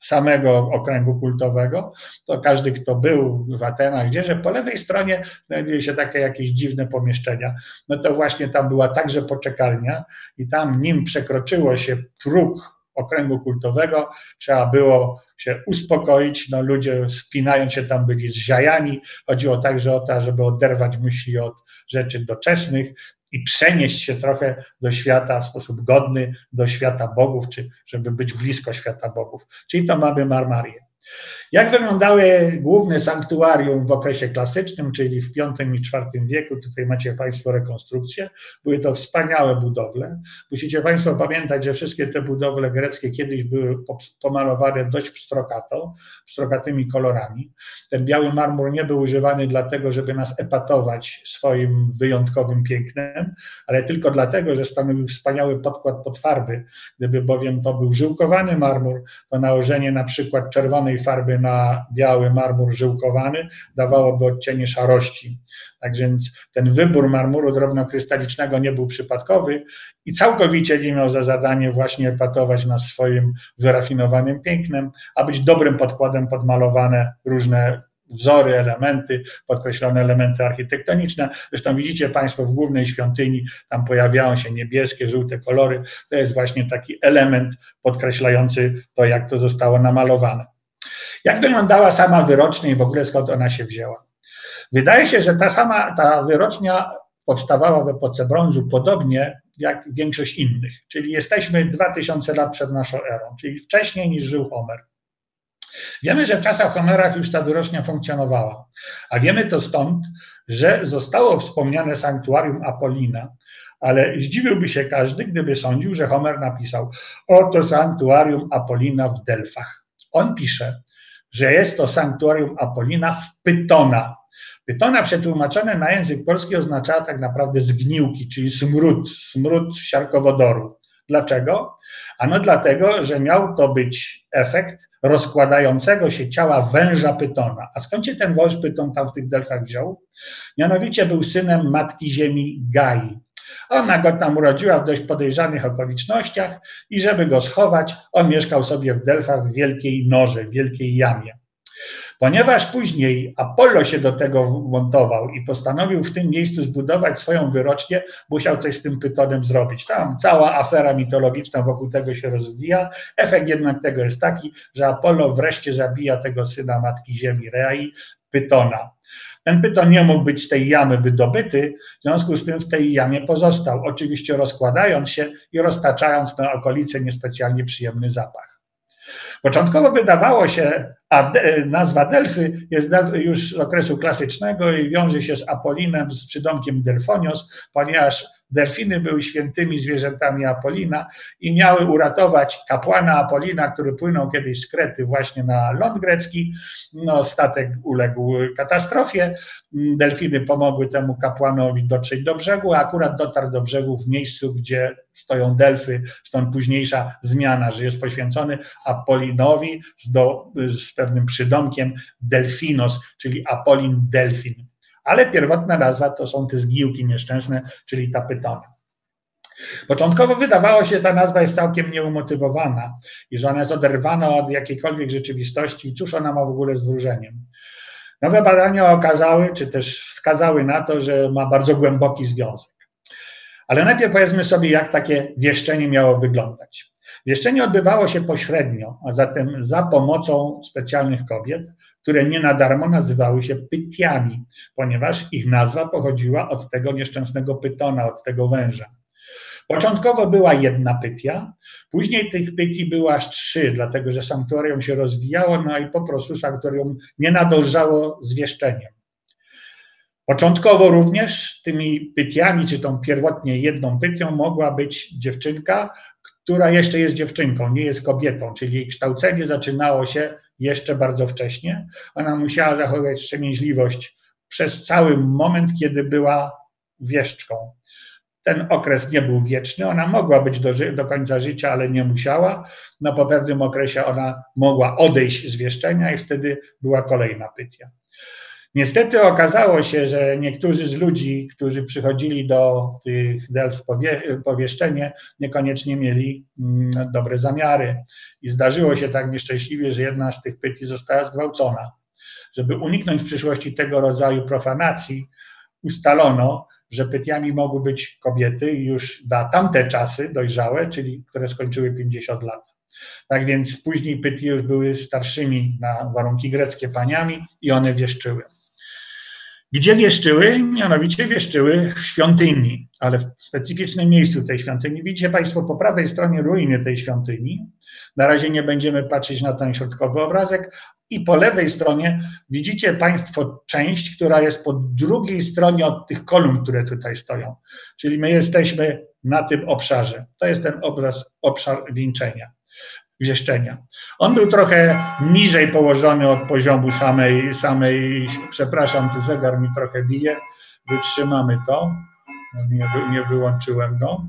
Speaker 1: samego okręgu kultowego, to każdy, kto był w Atenach, gdzie, że po lewej stronie znajduje się takie jakieś dziwne pomieszczenia. No to właśnie tam była także poczekalnia i tam nim przekroczyło się próg okręgu kultowego, trzeba było się uspokoić. No, ludzie spinając się tam byli zziajani. Chodziło także o to, żeby oderwać myśli od rzeczy doczesnych, i przenieść się trochę do świata w sposób godny, do świata bogów, czy żeby być blisko świata bogów. Czyli to mamy Marmarię. Jak wyglądały główne sanktuarium w okresie klasycznym, czyli w V i IV wieku? Tutaj macie Państwo rekonstrukcję. Były to wspaniałe budowle. Musicie Państwo pamiętać, że wszystkie te budowle greckie kiedyś były pomalowane dość pstrokato, pstrokatymi kolorami. Ten biały marmur nie był używany dlatego, żeby nas epatować swoim wyjątkowym pięknem, ale tylko dlatego, że stanowił wspaniały podkład pod farby. Gdyby bowiem to był żyłkowany marmur, to nałożenie na przykład czerwonej farby na biały marmur żyłkowany dawałoby odcienie szarości. Tak więc ten wybór marmuru drobnokrystalicznego nie był przypadkowy i całkowicie nie miał za zadanie właśnie epatować nas swoim wyrafinowanym pięknem, a być dobrym podkładem podmalowane różne wzory, elementy, podkreślone elementy architektoniczne. Zresztą widzicie Państwo w głównej świątyni, tam pojawiają się niebieskie, żółte kolory. To jest właśnie taki element podkreślający to, jak to zostało namalowane. Jak wyglądała sama wyrocznia i w ogóle skąd ona się wzięła? Wydaje się, że ta sama ta wyrocznia powstawała w epoce brązu podobnie jak większość innych, czyli jesteśmy 2000 lat przed naszą erą, czyli wcześniej niż żył Homer. Wiemy, że w czasach Homera już ta wyrocznia funkcjonowała, a wiemy to stąd, że zostało wspomniane sanktuarium Apolina, ale zdziwiłby się każdy, gdyby sądził, że Homer napisał oto sanktuarium Apolina w Delfach. On pisze, że jest to sanktuarium Apolina w Pytona. Pytona przetłumaczone na język polski oznaczała tak naprawdę zgniłki, czyli smród, smród siarkowodoru. Dlaczego? Ano dlatego, że miał to być efekt rozkładającego się ciała węża Pytona. A skąd się ten wąż Pyton tam w tych delfach wziął? Mianowicie był synem matki ziemi Gai. Ona go tam urodziła w dość podejrzanych okolicznościach i żeby go schować, on mieszkał sobie w Delfach w wielkiej norze, w wielkiej jamie. Ponieważ później Apollo się do tego montował i postanowił w tym miejscu zbudować swoją wyrocznię, musiał coś z tym pytonem zrobić. Tam cała afera mitologiczna wokół tego się rozwija. Efekt jednak tego jest taki, że Apollo wreszcie zabija tego syna matki Ziemi, Rei, Pytona. Ten pyton nie mógł być z tej jamy wydobyty, w związku z tym w tej jamie pozostał, oczywiście rozkładając się i roztaczając na okolice niespecjalnie przyjemny zapach. Początkowo wydawało się, a nazwa Delfy jest już z okresu klasycznego i wiąże się z Apolinem, z przydomkiem Delfonios, ponieważ delfiny były świętymi zwierzętami Apolina i miały uratować kapłana Apolina, który płynął kiedyś z Krety właśnie na ląd grecki. No, statek uległ katastrofie. Delfiny pomogły temu kapłanowi dotrzeć do brzegu, a akurat dotarł do brzegu w miejscu, gdzie stoją delfy, stąd późniejsza zmiana, że jest poświęcony Apolinowi z, do, z pewnym przydomkiem Delfinos, czyli Apolin Delfin. Ale pierwotna nazwa to są te zgniłki nieszczęsne, czyli ta pytona. Początkowo wydawało się, że ta nazwa jest całkiem nieumotywowana i że ona jest oderwana od jakiejkolwiek rzeczywistości. Cóż ona ma w ogóle z wróżeniem? Nowe badania okazały, czy też wskazały na to, że ma bardzo głęboki związek. Ale najpierw powiedzmy sobie, jak takie wieszczenie miało wyglądać. Wieszczenie odbywało się pośrednio, a zatem za pomocą specjalnych kobiet, które nie na darmo nazywały się pytiami, ponieważ ich nazwa pochodziła od tego nieszczęsnego pytona, od tego węża. Początkowo była jedna pytia, później tych pytii było aż trzy, dlatego że sanktuarium się rozwijało, no i po prostu sanktuarium nie nadążało z wieszczeniem. Początkowo również tymi pytiami, czy tą pierwotnie jedną pytią mogła być dziewczynka, która jeszcze jest dziewczynką, nie jest kobietą, czyli kształcenie zaczynało się jeszcze bardzo wcześnie. Ona musiała zachować wstrzemięźliwość przez cały moment, kiedy była wieszczką. Ten okres nie był wieczny, ona mogła być do, do końca życia, ale nie musiała. No po pewnym okresie ona mogła odejść z wieszczenia i wtedy była kolejna pytia. Niestety okazało się, że niektórzy z ludzi, którzy przychodzili do tych delf powie, powieszczenie, niekoniecznie mieli mm, dobre zamiary. I zdarzyło się tak nieszczęśliwie, że jedna z tych pytii została zgwałcona. Żeby uniknąć w przyszłości tego rodzaju profanacji, ustalono, że pytiami mogły być kobiety już na tamte czasy dojrzałe, czyli które skończyły 50 lat. Tak więc później pyty już były starszymi na warunki greckie paniami i one wieszczyły. Gdzie wieszczyły? Mianowicie wieszczyły w świątyni, ale w specyficznym miejscu tej świątyni. Widzicie Państwo po prawej stronie ruiny tej świątyni. Na razie nie będziemy patrzeć na ten środkowy obrazek. I po lewej stronie widzicie Państwo część, która jest po drugiej stronie od tych kolumn, które tutaj stoją. Czyli my jesteśmy na tym obszarze. To jest ten obraz, obszar wieńczenia wieszczenia. On był trochę niżej położony od poziomu samej, samej przepraszam, tu zegar mi trochę bije, wytrzymamy to, nie, nie wyłączyłem go.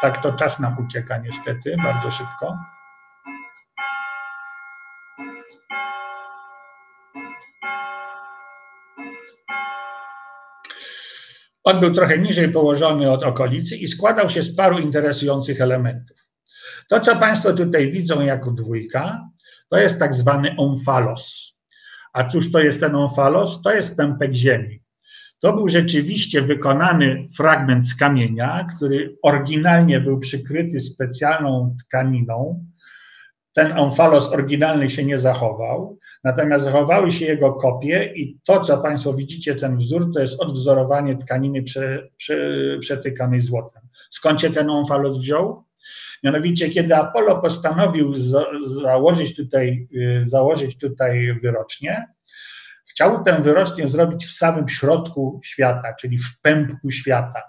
Speaker 1: Tak to czas nam ucieka niestety, bardzo szybko. On był trochę niżej położony od okolicy i składał się z paru interesujących elementów. To, co Państwo tutaj widzą jako dwójka, to jest tak zwany omfalos. A cóż to jest ten omfalos? To jest pępek ziemi. To był rzeczywiście wykonany fragment z kamienia, który oryginalnie był przykryty specjalną tkaniną. Ten omfalos oryginalny się nie zachował, natomiast zachowały się jego kopie i to, co Państwo widzicie, ten wzór, to jest odwzorowanie tkaniny prze, prze, przetykanej złotem. Skąd się ten omfalos wziął? Mianowicie, kiedy Apollo postanowił założyć tutaj, y, założyć tutaj wyrocznie, chciał tę wyrocznię zrobić w samym środku świata, czyli w pępku świata.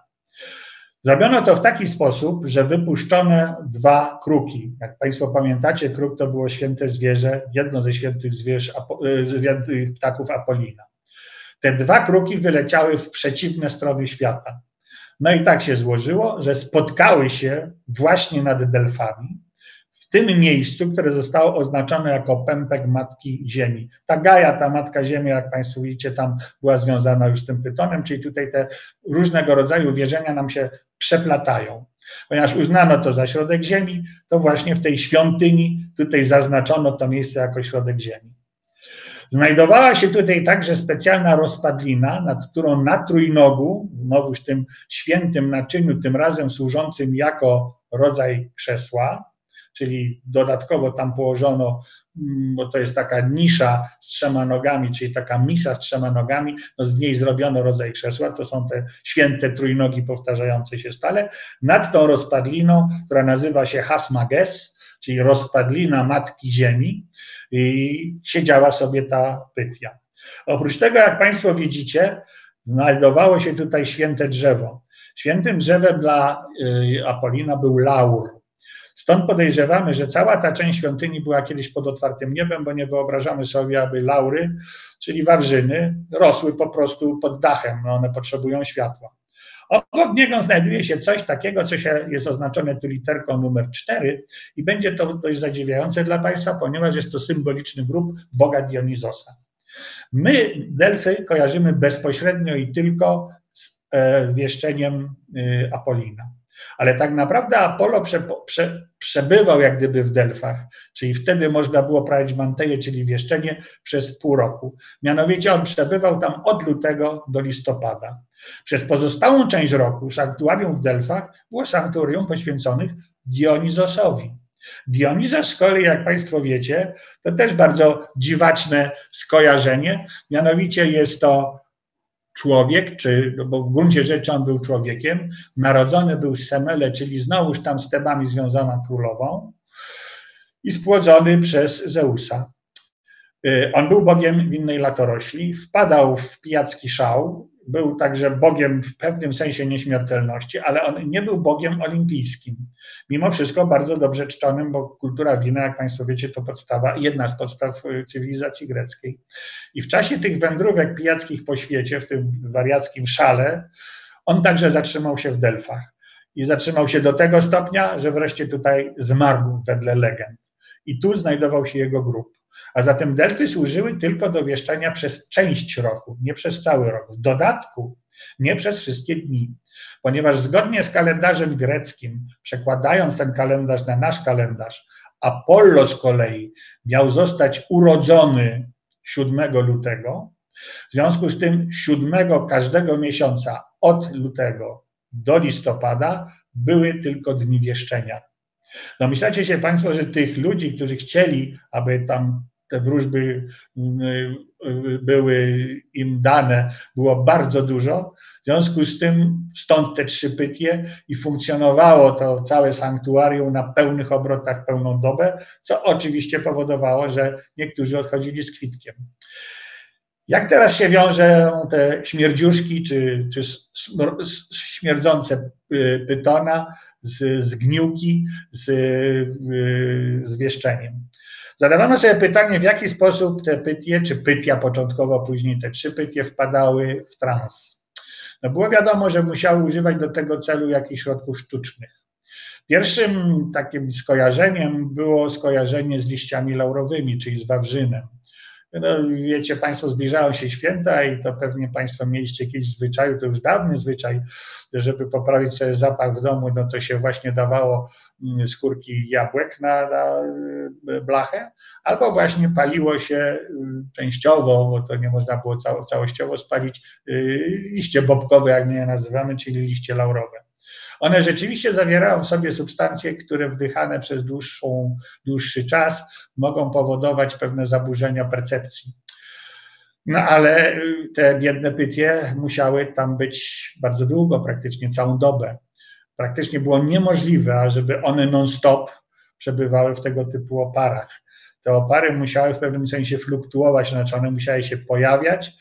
Speaker 1: Zrobiono to w taki sposób, że wypuszczono dwa kruki. Jak Państwo pamiętacie, kruk to było święte zwierzę, jedno ze świętych zwierz, y, ptaków Apolina. Te dwa kruki wyleciały w przeciwne strony świata. No i tak się złożyło, że spotkały się właśnie nad Delfami, w tym miejscu, które zostało oznaczone jako pępek Matki Ziemi. Ta Gaja, ta Matka Ziemi, jak Państwo widzicie, tam była związana już z tym pytonem, czyli tutaj te różnego rodzaju wierzenia nam się przeplatają. Ponieważ uznano to za środek Ziemi, to właśnie w tej świątyni tutaj zaznaczono to miejsce jako środek Ziemi. Znajdowała się tutaj także specjalna rozpadlina, nad którą na trójnogu, znowuż tym świętym naczyniu, tym razem służącym jako rodzaj krzesła, czyli dodatkowo tam położono, mm, bo to jest taka nisza z trzema nogami, czyli taka misa z trzema nogami, no z niej zrobiono rodzaj krzesła, to są te święte trójnogi powtarzające się stale. Nad tą rozpadliną, która nazywa się Hasmages, czyli rozpadlina Matki Ziemi, i siedziała sobie ta pytia. Oprócz tego, jak Państwo widzicie, znajdowało się tutaj święte drzewo. Świętym drzewem dla y, Apolina był laur. Stąd podejrzewamy, że cała ta część świątyni była kiedyś pod otwartym niebem, bo nie wyobrażamy sobie, aby laury, czyli wawrzyny, rosły po prostu pod dachem. No one potrzebują światła. Obok niego znajduje się coś takiego, co się jest oznaczone tu literką numer 4 i będzie to dość zadziwiające dla Państwa, ponieważ jest to symboliczny grób Boga Dionizosa. My Delfy kojarzymy bezpośrednio i tylko z e, wieszczeniem y, Apolina. Ale tak naprawdę Apollo prze, prze, przebywał jak gdyby w Delfach, czyli wtedy można było prawić manteję, czyli wieszczenie przez pół roku. Mianowicie on przebywał tam od lutego do listopada. Przez pozostałą część roku sanktuarium w Delfach było sanktuarium poświęconych Dionizosowi. Dionizos z kolei, jak Państwo wiecie, to też bardzo dziwaczne skojarzenie, mianowicie jest to człowiek, czy, no bo w gruncie rzeczy on był człowiekiem, narodzony był z Semele, czyli znowuż tam z Tebami związana królową i spłodzony przez Zeusa. Y, on był bogiem winnej latorośli, wpadał w pijacki szał, był także Bogiem w pewnym sensie nieśmiertelności, ale on nie był Bogiem olimpijskim. Mimo wszystko bardzo dobrze czczonym, bo kultura wina, jak Państwo wiecie, to podstawa, jedna z podstaw y, cywilizacji greckiej. I w czasie tych wędrówek pijackich po świecie, w tym wariackim szale, on także zatrzymał się w Delfach. I zatrzymał się do tego stopnia, że wreszcie tutaj zmarł wedle legend. I tu znajdował się jego grób. A zatem Delfy służyły tylko do wieszczenia przez część roku, nie przez cały rok. W dodatku nie przez wszystkie dni, ponieważ zgodnie z kalendarzem greckim, przekładając ten kalendarz na nasz kalendarz, Apollo z kolei miał zostać urodzony 7 lutego. W związku z tym 7 każdego miesiąca od lutego do listopada były tylko dni wieszczenia. Domyślacie się Państwo, że tych ludzi, którzy chcieli, aby tam te wróżby mm, y, y, były im dane, było bardzo dużo. W związku z tym stąd te trzy pytie i funkcjonowało to całe sanktuarium na pełnych obrotach, pełną dobę, co oczywiście powodowało, że niektórzy odchodzili z kwitkiem. Jak teraz się wiąże te śmierdziuszki czy, czy śmierdzące y, pytona z, z gniłki, z, z wieszczeniem? Zadawano sobie pytanie, w jaki sposób te pytie, czy pytia początkowo, później te trzy pytie wpadały w trans. No było wiadomo, że musiały używać do tego celu jakichś środków sztucznych. Pierwszym takim skojarzeniem było skojarzenie z liściami laurowymi, czyli z wawrzynem. No, wiecie Państwo, zbliżają się święta i to pewnie Państwo mieliście jakiś zwyczaju, to już dawny zwyczaj, żeby poprawić sobie zapach w domu, no to się właśnie dawało mm, skórki jabłek na, na y, blachę, albo właśnie paliło się y, częściowo, bo to nie można było całościowo spalić, y, liście bobkowe, jak my je nazywamy, czyli liście laurowe. One rzeczywiście zawierają w sobie substancje, które wdychane przez dłuższą, dłuższy czas mogą powodować pewne zaburzenia percepcji. No ale te biedne pytie musiały tam być bardzo długo, praktycznie całą dobę. Praktycznie było niemożliwe, ażeby one non-stop przebywały w tego typu oparach. Te opary musiały w pewnym sensie fluktuować, znaczy one musiały się pojawiać,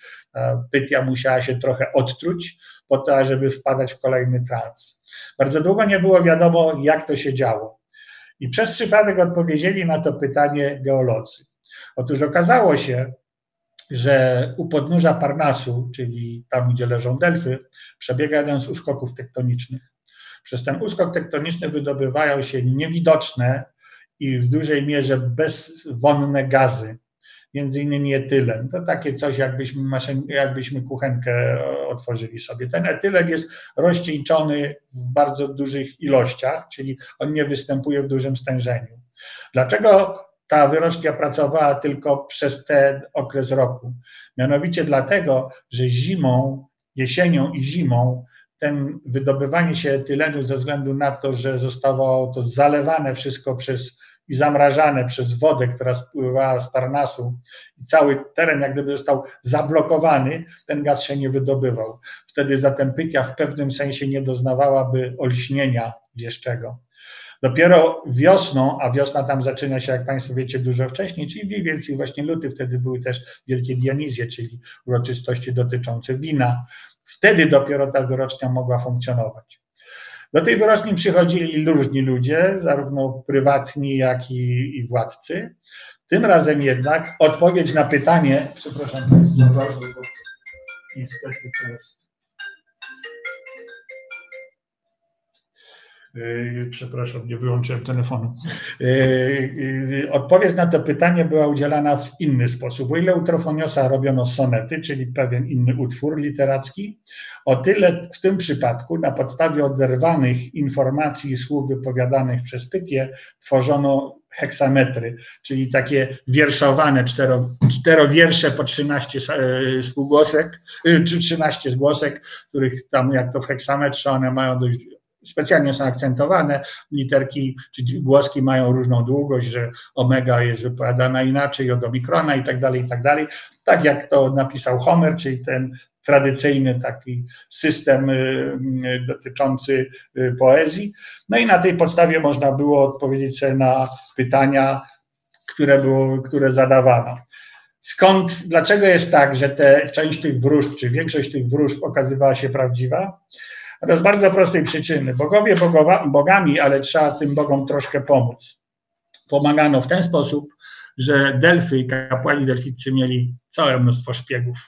Speaker 1: pytia musiała się trochę odtruć po to, żeby wpadać w kolejny trans. Bardzo długo nie było wiadomo, jak to się działo. I przez przypadek odpowiedzieli na to pytanie geolodzy. Otóż okazało się, że u podnóża Parnasu, czyli tam, gdzie leżą Delfy, przebiega jeden z uskoków tektonicznych. Przez ten uskok tektoniczny wydobywają się niewidoczne i w dużej mierze bezwonne gazy, między innymi etylen. To takie coś, jakbyśmy, maszyn, jakbyśmy kuchenkę otworzyli sobie. Ten etylen jest rozcieńczony w bardzo dużych ilościach, czyli on nie występuje w dużym stężeniu. Dlaczego ta wyrocznia pracowała tylko przez ten okres roku? Mianowicie dlatego, że zimą, jesienią i zimą ten wydobywanie się etylenu ze względu na to, że zostało to zalewane wszystko przez i zamrażane przez wodę, która spływała z Parnasu i cały teren jak gdyby został zablokowany, ten gaz się nie wydobywał. Wtedy zatem Pytia w pewnym sensie nie doznawałaby olśnienia wieszczego. Dopiero wiosną, a wiosna tam zaczyna się, jak Państwo wiecie, dużo wcześniej, czyli mniej więcej właśnie luty, wtedy były też wielkie Dionizje, czyli uroczystości dotyczące wina. Wtedy dopiero ta wyrocznia mogła funkcjonować. Do tej wyroczni przychodzili różni ludzie, zarówno prywatni, jak i, i władcy. Tym razem jednak odpowiedź na pytanie, przepraszam niestety to jest. Przepraszam, nie wyłączyłem telefonu. Yy, yy, odpowiedź na to pytanie była udzielana w inny sposób. O ile u Trofoniosa robiono sonety, czyli pewien inny utwór literacki, o tyle w tym przypadku na podstawie oderwanych informacji i słów wypowiadanych przez Pytię tworzono heksametry, czyli takie wierszowane cztero, czterowiersze po 13 spółgłosek, czy 13 zgłosek, których tam jak to w heksametrze one mają dość specjalnie są akcentowane. Literki czy głoski mają różną długość, że omega jest wypowiadana inaczej od omikrona i tak dalej, i tak dalej. Tak jak to napisał Homer, czyli ten tradycyjny taki system y, y, dotyczący y, poezji. No i na tej podstawie można było odpowiedzieć sobie na pytania, które, było, które zadawano. Skąd, dlaczego jest tak, że te, część tych wróżb, czy większość tych wróżb okazywała się prawdziwa? Z bardzo prostej przyczyny. Bogowie bogowa, bogami, ale trzeba tym bogom troszkę pomóc. Pomagano w ten sposób, że Delfy i kapłani delficy mieli całe mnóstwo szpiegów.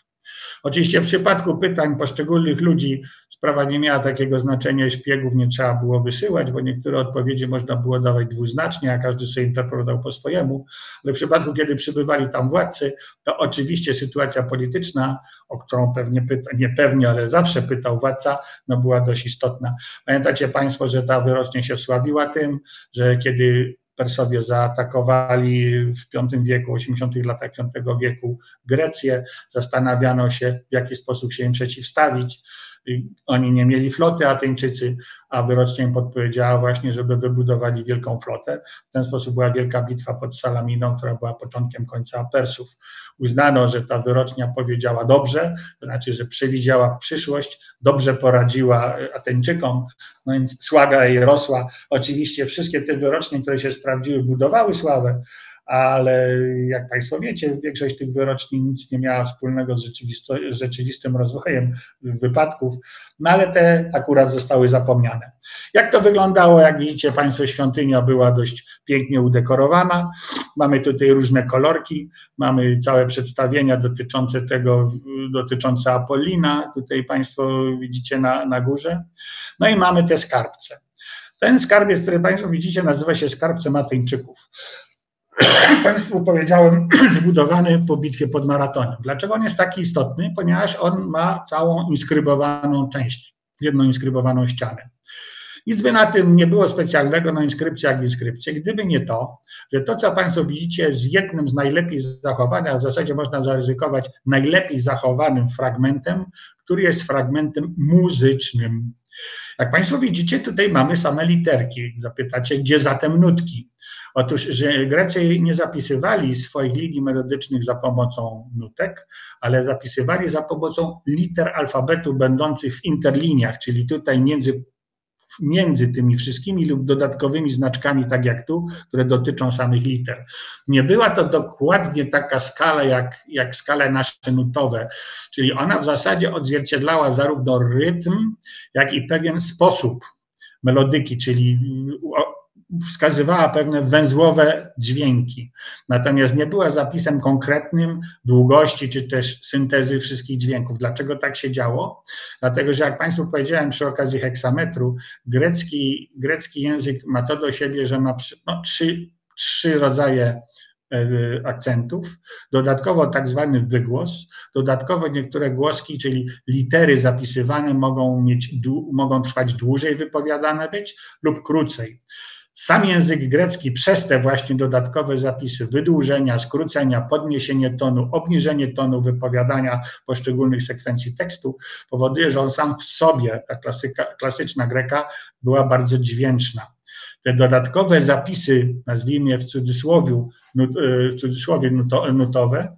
Speaker 1: Oczywiście w przypadku pytań poszczególnych ludzi sprawa nie miała takiego znaczenia szpiegów nie trzeba było wysyłać, bo niektóre odpowiedzi można było dawać dwuznacznie, a każdy sobie interpretował po swojemu. Ale w przypadku, kiedy przybywali tam władcy, to oczywiście sytuacja polityczna, o którą pewnie pyta, nie pewnie, ale zawsze pytał władca, no była dość istotna. Pamiętacie Państwo, że ta wyrocznie się wsławiła tym, że kiedy Persowie zaatakowali w V wieku, 80 latach V wieku Grecję. Zastanawiano się, w jaki sposób się im przeciwstawić. Oni nie mieli floty Ateńczycy, a wyrocznie im podpowiedziała właśnie, żeby wybudowali wielką flotę. W ten sposób była wielka bitwa pod Salaminą, która była początkiem końca Persów. Uznano, że ta wyrocznia powiedziała dobrze, to znaczy, że przewidziała przyszłość, dobrze poradziła Ateńczykom, no więc sława jej rosła. Oczywiście wszystkie te wyrocznie, które się sprawdziły, budowały sławę, ale jak Państwo wiecie, większość tych wyroczni nic nie miała wspólnego z rzeczywistym rozwojem wypadków, no ale te akurat zostały zapomniane. Jak to wyglądało? Jak widzicie Państwo, świątynia była dość pięknie udekorowana. Mamy tutaj różne kolorki, mamy całe przedstawienia dotyczące tego, dotyczące Apollina, tutaj Państwo widzicie na, na górze. No i mamy te skarbce. Ten skarbiec, który Państwo widzicie, nazywa się skarbcem Ateńczyków. Państwu powiedziałem, zbudowany po bitwie pod Maratonem. Dlaczego on jest taki istotny? Ponieważ on ma całą inskrybowaną część, jedną inskrybowaną ścianę. Nic by na tym nie było specjalnego, no inskrypcja jak inskrypcja, gdyby nie to, że to, co Państwo widzicie, jest jednym z najlepiej zachowanych, a w zasadzie można zaryzykować najlepiej zachowanym fragmentem, który jest fragmentem muzycznym. Jak Państwo widzicie, tutaj mamy same literki. Zapytacie, gdzie zatem nutki? Otóż, że Grecy nie zapisywali swoich linii melodycznych za pomocą nutek, ale zapisywali za pomocą liter alfabetu będących w interliniach, czyli tutaj między między tymi wszystkimi lub dodatkowymi znaczkami, tak jak tu, które dotyczą samych liter. Nie była to dokładnie taka skala jak, jak skale nasze nutowe, czyli ona w zasadzie odzwierciedlała zarówno rytm, jak i pewien sposób melodyki, czyli wskazywała pewne węzłowe dźwięki, natomiast nie była zapisem konkretnym długości czy też syntezy wszystkich dźwięków. Dlaczego tak się działo? Dlatego, że jak Państwu powiedziałem przy okazji heksametru, grecki, grecki język ma to do siebie, że ma no, trzy, trzy rodzaje e, akcentów, dodatkowo tak zwany wygłos, dodatkowo niektóre głoski, czyli litery zapisywane mogą, mieć, mogą trwać dłużej wypowiadane być lub krócej. Sam język grecki przez te właśnie dodatkowe zapisy wydłużenia, skrócenia, podniesienie tonu, obniżenie tonu wypowiadania poszczególnych sekwencji tekstu powoduje, że on sam w sobie, ta klasyka, klasyczna greka, była bardzo dźwięczna. Te dodatkowe zapisy, nazwijmy je w cudzysłowie, w cudzysłowie nutowe,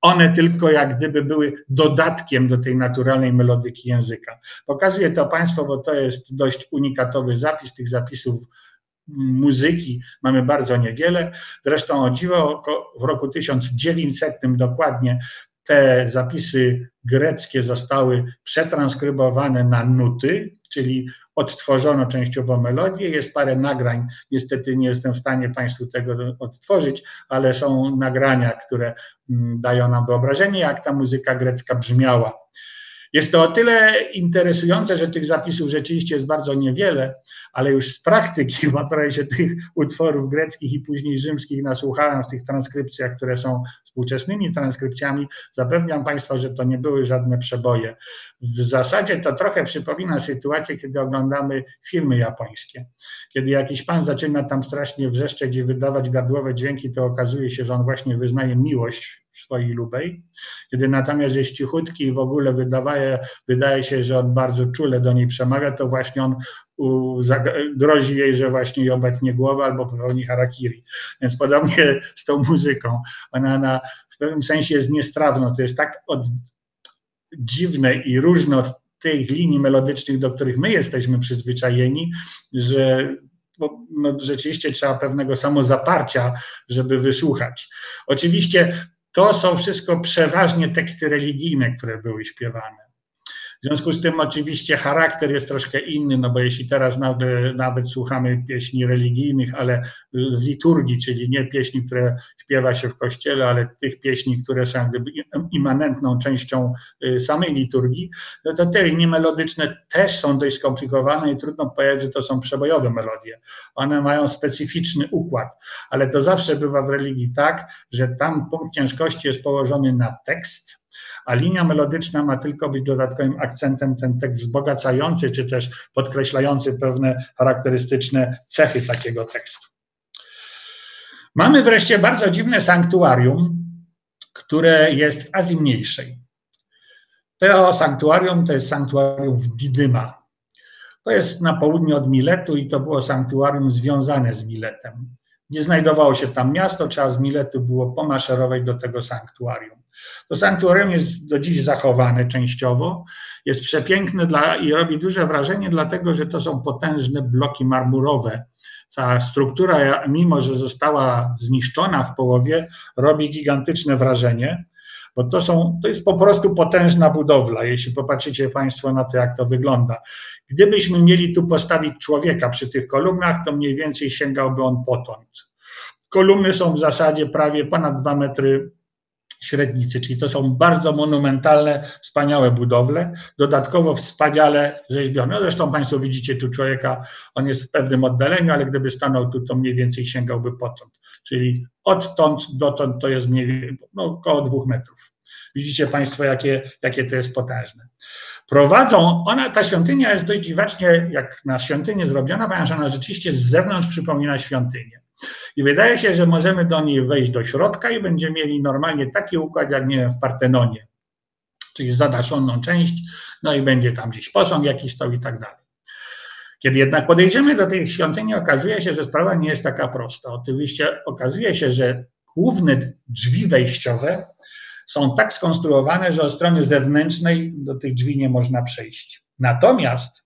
Speaker 1: one tylko jak gdyby były dodatkiem do tej naturalnej melodyki języka. Pokazuję to Państwu, bo to jest dość unikatowy zapis. Tych zapisów muzyki mamy bardzo niewiele. Zresztą o dziwo, w roku 1900 dokładnie te zapisy greckie zostały przetranskrybowane na nuty, czyli odtworzono częściowo melodię. Jest parę nagrań, niestety nie jestem w stanie Państwu tego odtworzyć, ale są nagrania, które mm, dają nam wyobrażenie, jak ta muzyka grecka brzmiała. Jest to o tyle interesujące, że tych zapisów rzeczywiście jest bardzo niewiele, ale już z praktyki, bo trochę się tych utworów greckich i później rzymskich nasłuchałem w tych transkrypcjach, które są współczesnymi transkrypcjami, zapewniam Państwa, że to nie były żadne przeboje. W zasadzie to trochę przypomina sytuację, kiedy oglądamy filmy japońskie. Kiedy jakiś pan zaczyna tam strasznie wrzeszczeć i wydawać gardłowe dźwięki, to okazuje się, że on właśnie wyznaje miłość swojej lubej. Kiedy natomiast jest cichutki i w ogóle wydaje, wydaje się, że on bardzo czule do niej przemawia, to właśnie on grozi jej, że właśnie jej obetnie głowę albo popełni harakiri. Więc podobnie z tą muzyką. Ona na, w pewnym sensie jest niestrawna. To jest tak od, dziwne i różne od tych linii melodycznych, do których my jesteśmy przyzwyczajeni, że no, rzeczywiście trzeba pewnego samozaparcia, żeby wysłuchać. Oczywiście to są wszystko przeważnie teksty religijne, które były śpiewane. W związku z tym oczywiście charakter jest troszkę inny, no bo jeśli teraz nawet, nawet słuchamy pieśni religijnych, ale w liturgii, czyli nie pieśni, które śpiewa się w kościele, ale tych pieśni, które są jakby immanentną częścią y, samej liturgii, no to te linie melodyczne też są dość skomplikowane i trudno powiedzieć, że to są przebojowe melodie. One mają specyficzny układ, ale to zawsze bywa w religii tak, że tam punkt ciężkości jest położony na tekst, a linia melodyczna ma tylko być dodatkowym akcentem, ten tekst wzbogacający, czy też podkreślający pewne charakterystyczne cechy takiego tekstu. Mamy wreszcie bardzo dziwne sanktuarium, które jest w Azji Mniejszej. To sanktuarium to jest sanktuarium w Didyma. To jest na południe od Miletu i to było sanktuarium związane z Miletem. Nie znajdowało się tam miasto, trzeba z Miletu było pomaszerować do tego sanktuarium. To sanktuarium jest do dziś zachowane częściowo, jest przepiękne dla, i robi duże wrażenie, dlatego że to są potężne bloki marmurowe. Cała struktura, mimo że została zniszczona w połowie, robi gigantyczne wrażenie, bo to, są, to jest po prostu potężna budowla, jeśli popatrzycie Państwo na to, jak to wygląda. Gdybyśmy mieli tu postawić człowieka przy tych kolumnach, to mniej więcej sięgałby on potąd. Kolumny są w zasadzie prawie ponad dwa metry średnicy, czyli to są bardzo monumentalne, wspaniałe budowle, dodatkowo wspaniale rzeźbione. Zresztą Państwo widzicie tu człowieka, on jest w pewnym oddaleniu, ale gdyby stanął tu, to mniej więcej sięgałby potąd. Czyli odtąd dotąd to jest mniej więcej no, około dwóch metrów. Widzicie Państwo, jakie, jakie to jest potężne. Prowadzą, ona, ta świątynia jest dość dziwacznie, jak na świątynię zrobiona, ponieważ ona rzeczywiście z zewnątrz przypomina świątynię. I wydaje się, że możemy do niej wejść do środka i będziemy mieli normalnie taki układ, jak nie wiem, w Partenonie, czyli zadaszoną część, no i będzie tam gdzieś posąg jakiś stał i tak dalej. Kiedy jednak podejdziemy do tej świątyni, okazuje się, że sprawa nie jest taka prosta. Oczywiście okazuje się, że główne drzwi wejściowe są tak skonstruowane, że od strony zewnętrznej do tych drzwi nie można przejść. Natomiast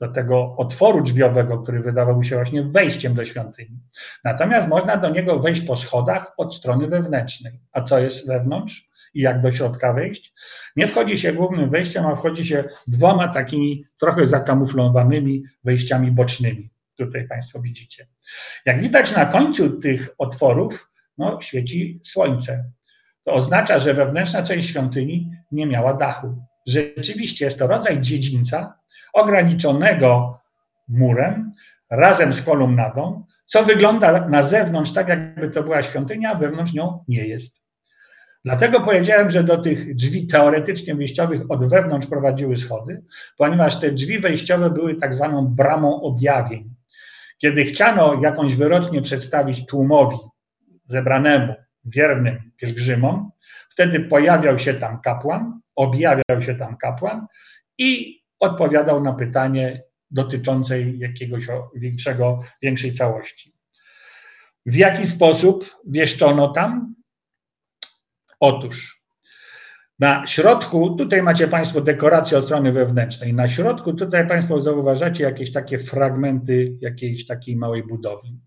Speaker 1: do tego otworu drzwiowego, który wydawał się właśnie wejściem do świątyni. Natomiast można do niego wejść po schodach od strony wewnętrznej. A co jest wewnątrz? I jak do środka wejść? Nie wchodzi się głównym wejściem, a wchodzi się dwoma takimi trochę zakamuflowanymi wejściami bocznymi. Tutaj Państwo widzicie. Jak widać na końcu tych otworów, no, świeci słońce. To oznacza, że wewnętrzna część świątyni nie miała dachu. Rzeczywiście jest to rodzaj dziedzińca, ograniczonego murem razem z kolumnadą, co wygląda na zewnątrz tak, jakby to była świątynia, a wewnątrz nią nie jest. Dlatego powiedziałem, że do tych drzwi teoretycznie wyjściowych od wewnątrz prowadziły schody, ponieważ te drzwi wejściowe były tak zwaną bramą objawień. Kiedy chciano jakąś wyrocznie przedstawić tłumowi zebranemu, wiernym pielgrzymom, wtedy pojawiał się tam kapłan, objawiał się tam kapłan i odpowiadał na pytanie dotyczące jakiegoś większego, większej całości. W jaki sposób wieszczono tam? Otóż na środku, tutaj macie Państwo dekorację od strony wewnętrznej. Na środku tutaj Państwo zauważacie jakieś takie fragmenty jakiejś takiej małej budowli.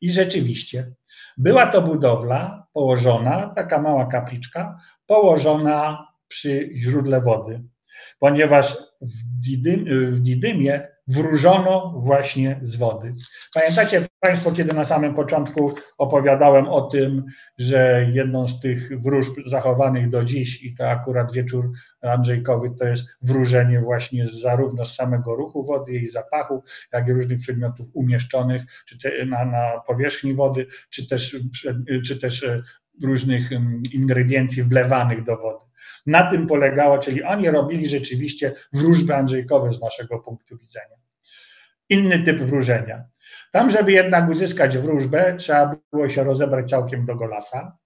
Speaker 1: I rzeczywiście była to budowla położona, taka mała kapliczka, położona przy źródle wody ponieważ w, Didym, w Didymie wróżono właśnie z wody. Pamiętacie Państwo, kiedy na samym początku opowiadałem o tym, że jedną z tych wróżb zachowanych do dziś, i to akurat wieczór Andrzejkowy, to jest wróżenie właśnie zarówno z samego ruchu wody, jej zapachu, jak i różnych przedmiotów umieszczonych czy te, na, na powierzchni wody, czy też, czy też e, różnych mm, ingrediencji wlewanych do wody. Na tym polegało, czyli oni robili rzeczywiście wróżby Andrzejkowe z naszego punktu widzenia. Inny typ wróżenia. Tam, żeby jednak uzyskać wróżbę, trzeba było się rozebrać całkiem do golasa.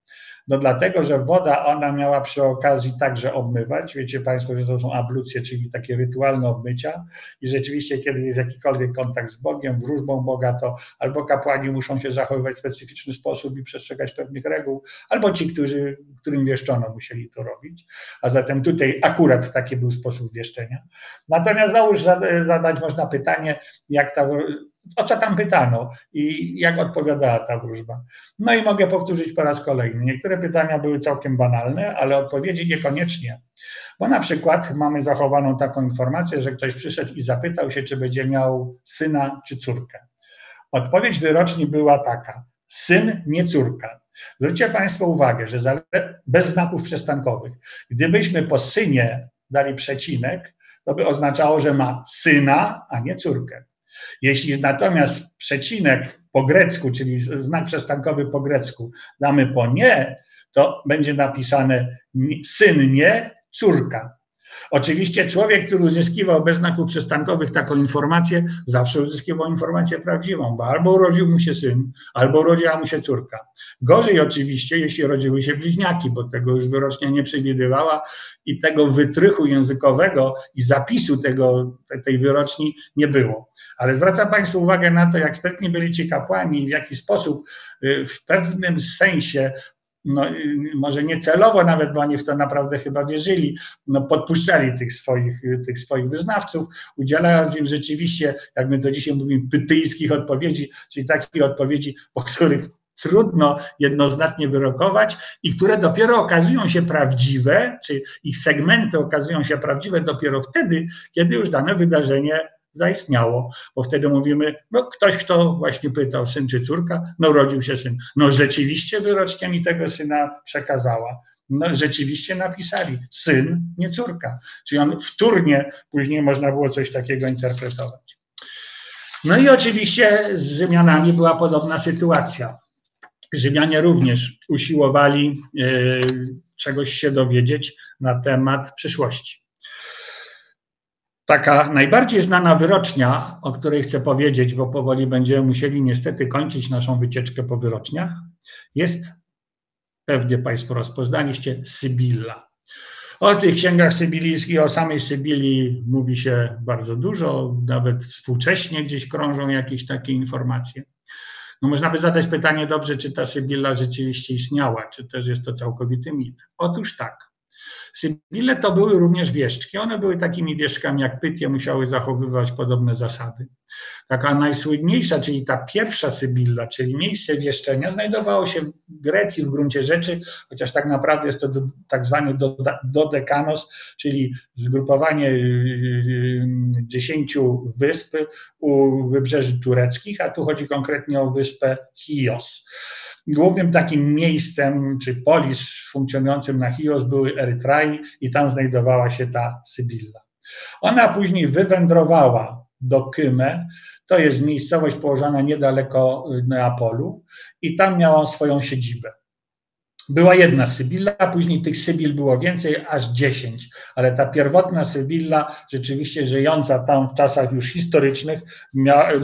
Speaker 1: No dlatego, że woda ona miała przy okazji także obmywać. Wiecie Państwo, że to są ablucje, czyli takie rytualne obmycia. I rzeczywiście, kiedy jest jakikolwiek kontakt z Bogiem, wróżbą Boga, to albo kapłani muszą się zachowywać w specyficzny sposób i przestrzegać pewnych reguł, albo ci, którzy, którym wieszczono, musieli to robić. A zatem tutaj akurat taki był sposób wieszczenia. Natomiast no już zadać można pytanie, jak ta o co tam pytano i jak odpowiadała ta wróżba. No i mogę powtórzyć po raz kolejny. Niektóre pytania były całkiem banalne, ale odpowiedzi niekoniecznie. Bo na przykład mamy zachowaną taką informację, że ktoś przyszedł i zapytał się, czy będzie miał syna czy córkę. Odpowiedź wyroczni była taka: syn, nie córka. Zwróćcie Państwo uwagę, że bez znaków przestankowych, gdybyśmy po synie dali przecinek, to by oznaczało, że ma syna, a nie córkę. Jeśli natomiast przecinek po grecku, czyli znak przestankowy po grecku, damy po nie, to będzie napisane syn nie, córka. Oczywiście człowiek, który uzyskiwał bez znaków przystankowych taką informację, zawsze uzyskiwał informację prawdziwą, bo albo urodził mu się syn, albo urodziła mu się córka. Gorzej oczywiście, jeśli rodziły się bliźniaki, bo tego już wyrocznia nie przewidywała i tego wytrychu językowego i zapisu tego, tej wyroczni nie było. Ale zwracam Państwu uwagę na to, jak sprytni byli ci kapłani i w jaki sposób y, w pewnym sensie no, może nie celowo nawet, bo oni w to naprawdę chyba wierzyli, no, podpuszczali tych swoich, tych swoich wyznawców, udzielając im rzeczywiście, jak my do dzisiaj mówimy, pytyjskich odpowiedzi, czyli takich odpowiedzi, po których trudno jednoznacznie wyrokować i które dopiero okazują się prawdziwe, czy ich segmenty okazują się prawdziwe dopiero wtedy, kiedy już dane wydarzenie zaistniało, bo wtedy mówimy, no ktoś, kto właśnie pytał, syn czy córka, no urodził się syn. No rzeczywiście wyrocznia mi tego syna przekazała. No rzeczywiście napisali, syn, nie córka. Czyli on wtórnie później można było coś takiego interpretować. No i oczywiście z Rzymianami była podobna sytuacja. Rzymianie również usiłowali e, czegoś się dowiedzieć na temat przyszłości. Taka najbardziej znana wyrocznia, o której chcę powiedzieć, bo powoli będziemy musieli niestety kończyć naszą wycieczkę po wyroczniach, jest, pewnie Państwo rozpoznaliście, Sybilla. O tych księgach sybilijskich, o samej Sybilii mówi się bardzo dużo, nawet współcześnie gdzieś krążą jakieś takie informacje. No można by zadać pytanie, dobrze, czy ta Sybilla rzeczywiście istniała, czy też jest to całkowity mit. Otóż tak. Sybille to były również wieszczki. One były takimi wieszczkami jak Pytie, musiały zachowywać podobne zasady. Taka najsłynniejsza, czyli ta pierwsza Sybilla, czyli miejsce wieszczenia, znajdowało się w Grecji w gruncie rzeczy, chociaż tak naprawdę jest to do, tak zwany dodekanos, czyli zgrupowanie y, y, dziesięciu wysp u wybrzeży tureckich, a tu chodzi konkretnie o wyspę Chios. Głównym takim miejscem, czy polis funkcjonującym na Chios były Erytrai i tam znajdowała się ta Sybilla. Ona później wywędrowała do Kyme, to jest miejscowość położona niedaleko Neapolu i tam miała swoją siedzibę. Była jedna Sybilla, później tych Sybil było więcej, aż dziesięć, ale ta pierwotna Sybilla, rzeczywiście żyjąca tam w czasach już historycznych,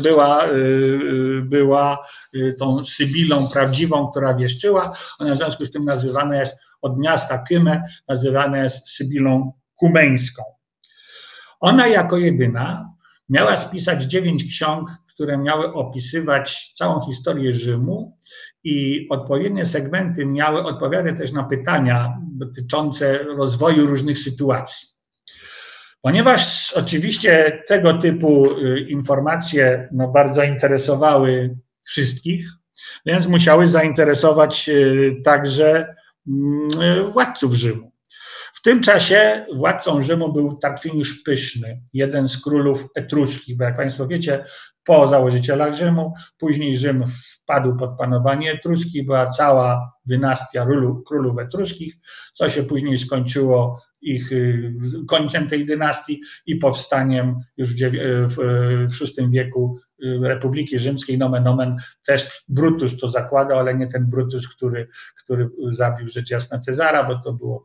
Speaker 1: była, y, y, była y, tą Sybilą prawdziwą, która wieszczyła. Ona w związku z tym nazywana jest od miasta Kymę, nazywana jest Sybilą kumeńską. Ona jako jedyna miała spisać dziewięć ksiąg, które miały opisywać całą historię Rzymu i odpowiednie segmenty miały odpowiadać też na pytania dotyczące rozwoju różnych sytuacji. Ponieważ oczywiście tego typu y, informacje no, bardzo interesowały wszystkich, więc musiały zainteresować y, także mm, władców Rzymu. W tym czasie władcą Rzymu był Tarkwiniusz Pyszny, jeden z królów etruskich, bo jak Państwo wiecie, po założycielach Rzymu, później Rzym wpadł pod panowanie etruski, była cała dynastia królów etruskich, co się później skończyło ich y, końcem tej dynastii i powstaniem już w VI wieku y, Republiki Rzymskiej, nomen omen, też Brutus to zakładał, ale nie ten Brutus, który, który zabił rzecz jasna Cezara, bo to było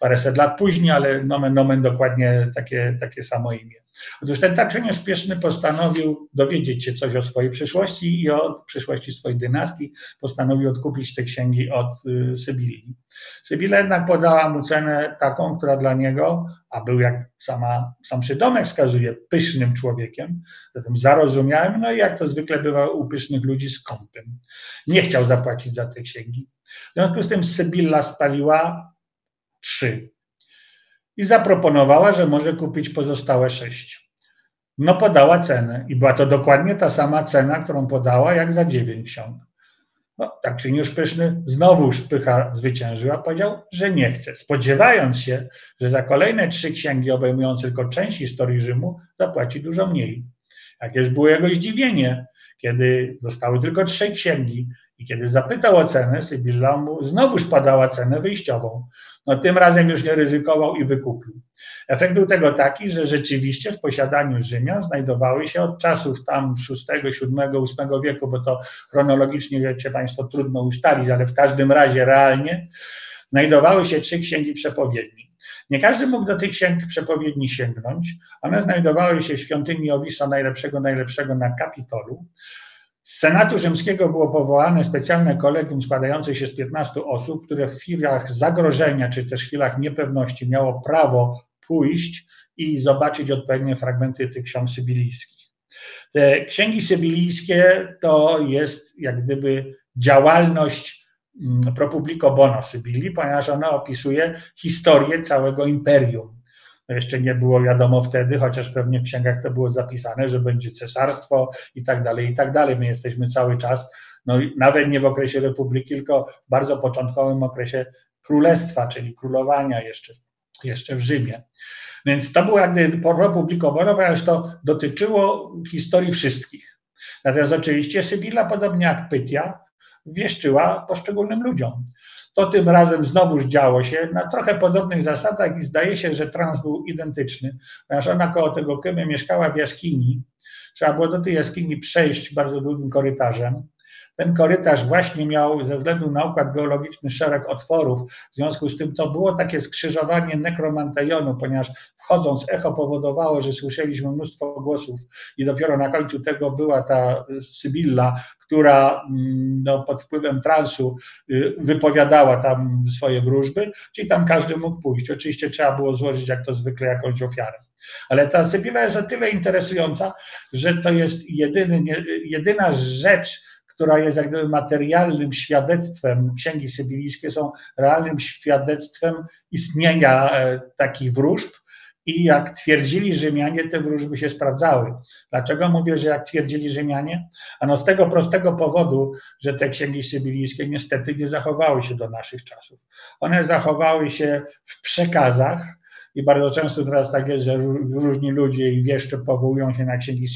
Speaker 1: paręset lat później, ale nomen omen dokładnie takie, takie samo imię. Otóż ten Tarczyniusz Pieszny postanowił dowiedzieć się coś o swojej przyszłości i o przyszłości swojej dynastii. Postanowił odkupić te księgi od y, Sybilii. Sybilla jednak podała mu cenę taką, która dla niego, a był jak sama, sam przydomek wskazuje, pysznym człowiekiem, zatem zarozumiałem, no i jak to zwykle bywa u pysznych ludzi, skąpym. Nie chciał zapłacić za te księgi. W związku z tym Sybilla spaliła trzy i zaproponowała, że może kupić pozostałe sześć. No podała cenę i była to dokładnie ta sama cena, którą podała jak za dziewięć ksiąg. No, tak czy już pyszny znowu szpycha zwyciężyła, powiedział, że nie chce, spodziewając się, że za kolejne trzy księgi obejmujące tylko część historii Rzymu zapłaci dużo mniej. Jakież było jego zdziwienie, kiedy zostały tylko trzy księgi i kiedy zapytał o cenę, Sybilla mu znowuż podała cenę wyjściową. No tym razem już nie ryzykował i wykupił. Efekt był tego taki, że rzeczywiście w posiadaniu Rzymian znajdowały się od czasów tam VI, VII, VIII wieku, bo to chronologicznie, wiecie Państwo, trudno ustalić, ale w każdym razie realnie znajdowały się trzy księgi przepowiedni. Nie każdy mógł do tych księg przepowiedni sięgnąć. One znajdowały się w świątyni Owisa Najlepszego, Najlepszego na Kapitolu. Z Senatu Rzymskiego było powołane specjalne kolegium składające się z 15 osób, które w chwilach zagrożenia czy też chwilach niepewności miało prawo pójść i zobaczyć odpowiednie fragmenty tych ksiąg sybilijskich. Te księgi sybilijskie to jest jak gdyby działalność mm, pro publico bono Sybilii, ponieważ ona opisuje historię całego imperium jeszcze nie było wiadomo wtedy, chociaż pewnie w księgach to było zapisane, że będzie cesarstwo i tak dalej, i tak dalej. My jesteśmy cały czas, no nawet nie w okresie republiki, tylko w bardzo początkowym okresie królestwa, czyli królowania jeszcze, jeszcze w Rzymie. Więc to było jakby republikowe, ponieważ to dotyczyło historii wszystkich. Natomiast oczywiście Sybilla, podobnie jak Pytia, wieszczyła poszczególnym ludziom. To tym razem znowuż działo się na trochę podobnych zasadach i zdaje się, że trans był identyczny, ponieważ ona koło tego Kymy mieszkała w jaskini. Trzeba było do tej jaskini przejść bardzo długim korytarzem. Ten korytarz właśnie miał ze względu na układ geologiczny szereg otworów, w związku z tym to było takie skrzyżowanie nekromantejonu, ponieważ wchodząc echo powodowało, że słyszeliśmy mnóstwo głosów i dopiero na końcu tego była ta Sybilla, która mm, no, pod wpływem transu y, wypowiadała tam swoje wróżby, czyli tam każdy mógł pójść. Oczywiście trzeba było złożyć jak to zwykle jakąś ofiarę. Ale ta Sybilla jest o tyle interesująca, że to jest jedyny, jedyna rzecz, która jest jak gdyby materialnym świadectwem, księgi sybilijskie są realnym świadectwem istnienia e, takich wróżb, i jak twierdzili Rzymianie, te wróżby się sprawdzały. Dlaczego mówię, że jak twierdzili Rzymianie? Ano z tego prostego powodu, że te księgi sybilijskie niestety nie zachowały się do naszych czasów. One zachowały się w przekazach, i bardzo często teraz tak jest, że różni ludzie i wieszcze powołują się na księgi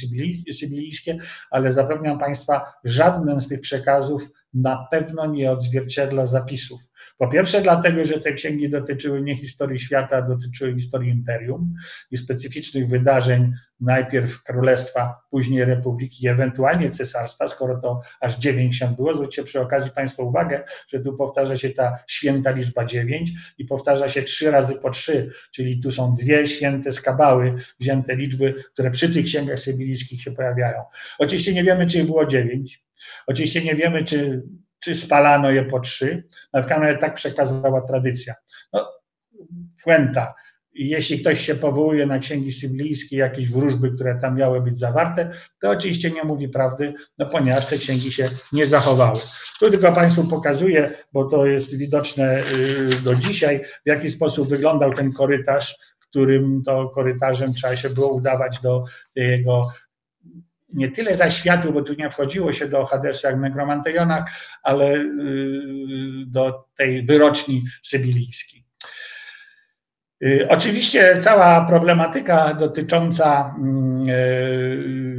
Speaker 1: sybilijskie, ale zapewniam Państwa, żaden z tych przekazów na pewno nie odzwierciedla zapisów. Po pierwsze, dlatego, że te księgi dotyczyły nie historii świata, dotyczyły historii imperium i specyficznych wydarzeń, najpierw królestwa, później republiki, ewentualnie cesarstwa, skoro to aż dziewięć się było. Zwróćcie przy okazji Państwo uwagę, że tu powtarza się ta święta liczba dziewięć i powtarza się trzy razy po trzy, czyli tu są dwie święte skabały, wzięte liczby, które przy tych księgach sybilickich się pojawiają. Oczywiście nie wiemy, czy było dziewięć. Oczywiście nie wiemy, czy czy spalano je po trzy. No tak przekazała tradycja. No, puenta. Jeśli ktoś się powołuje na księgi syblijskie, jakieś wróżby, które tam miały być zawarte, to oczywiście nie mówi prawdy, no ponieważ te księgi się nie zachowały. Tu tylko Państwu pokazuję, bo to jest widoczne y, do dzisiaj, w jaki sposób wyglądał ten korytarz, którym to korytarzem trzeba się było udawać do jego nie tyle zaświatu, bo tu nie wchodziło się do Hadesu jak Negromantejonach, ale y, do tej wyroczni sybilijskiej. Y, oczywiście cała problematyka dotycząca mm, y,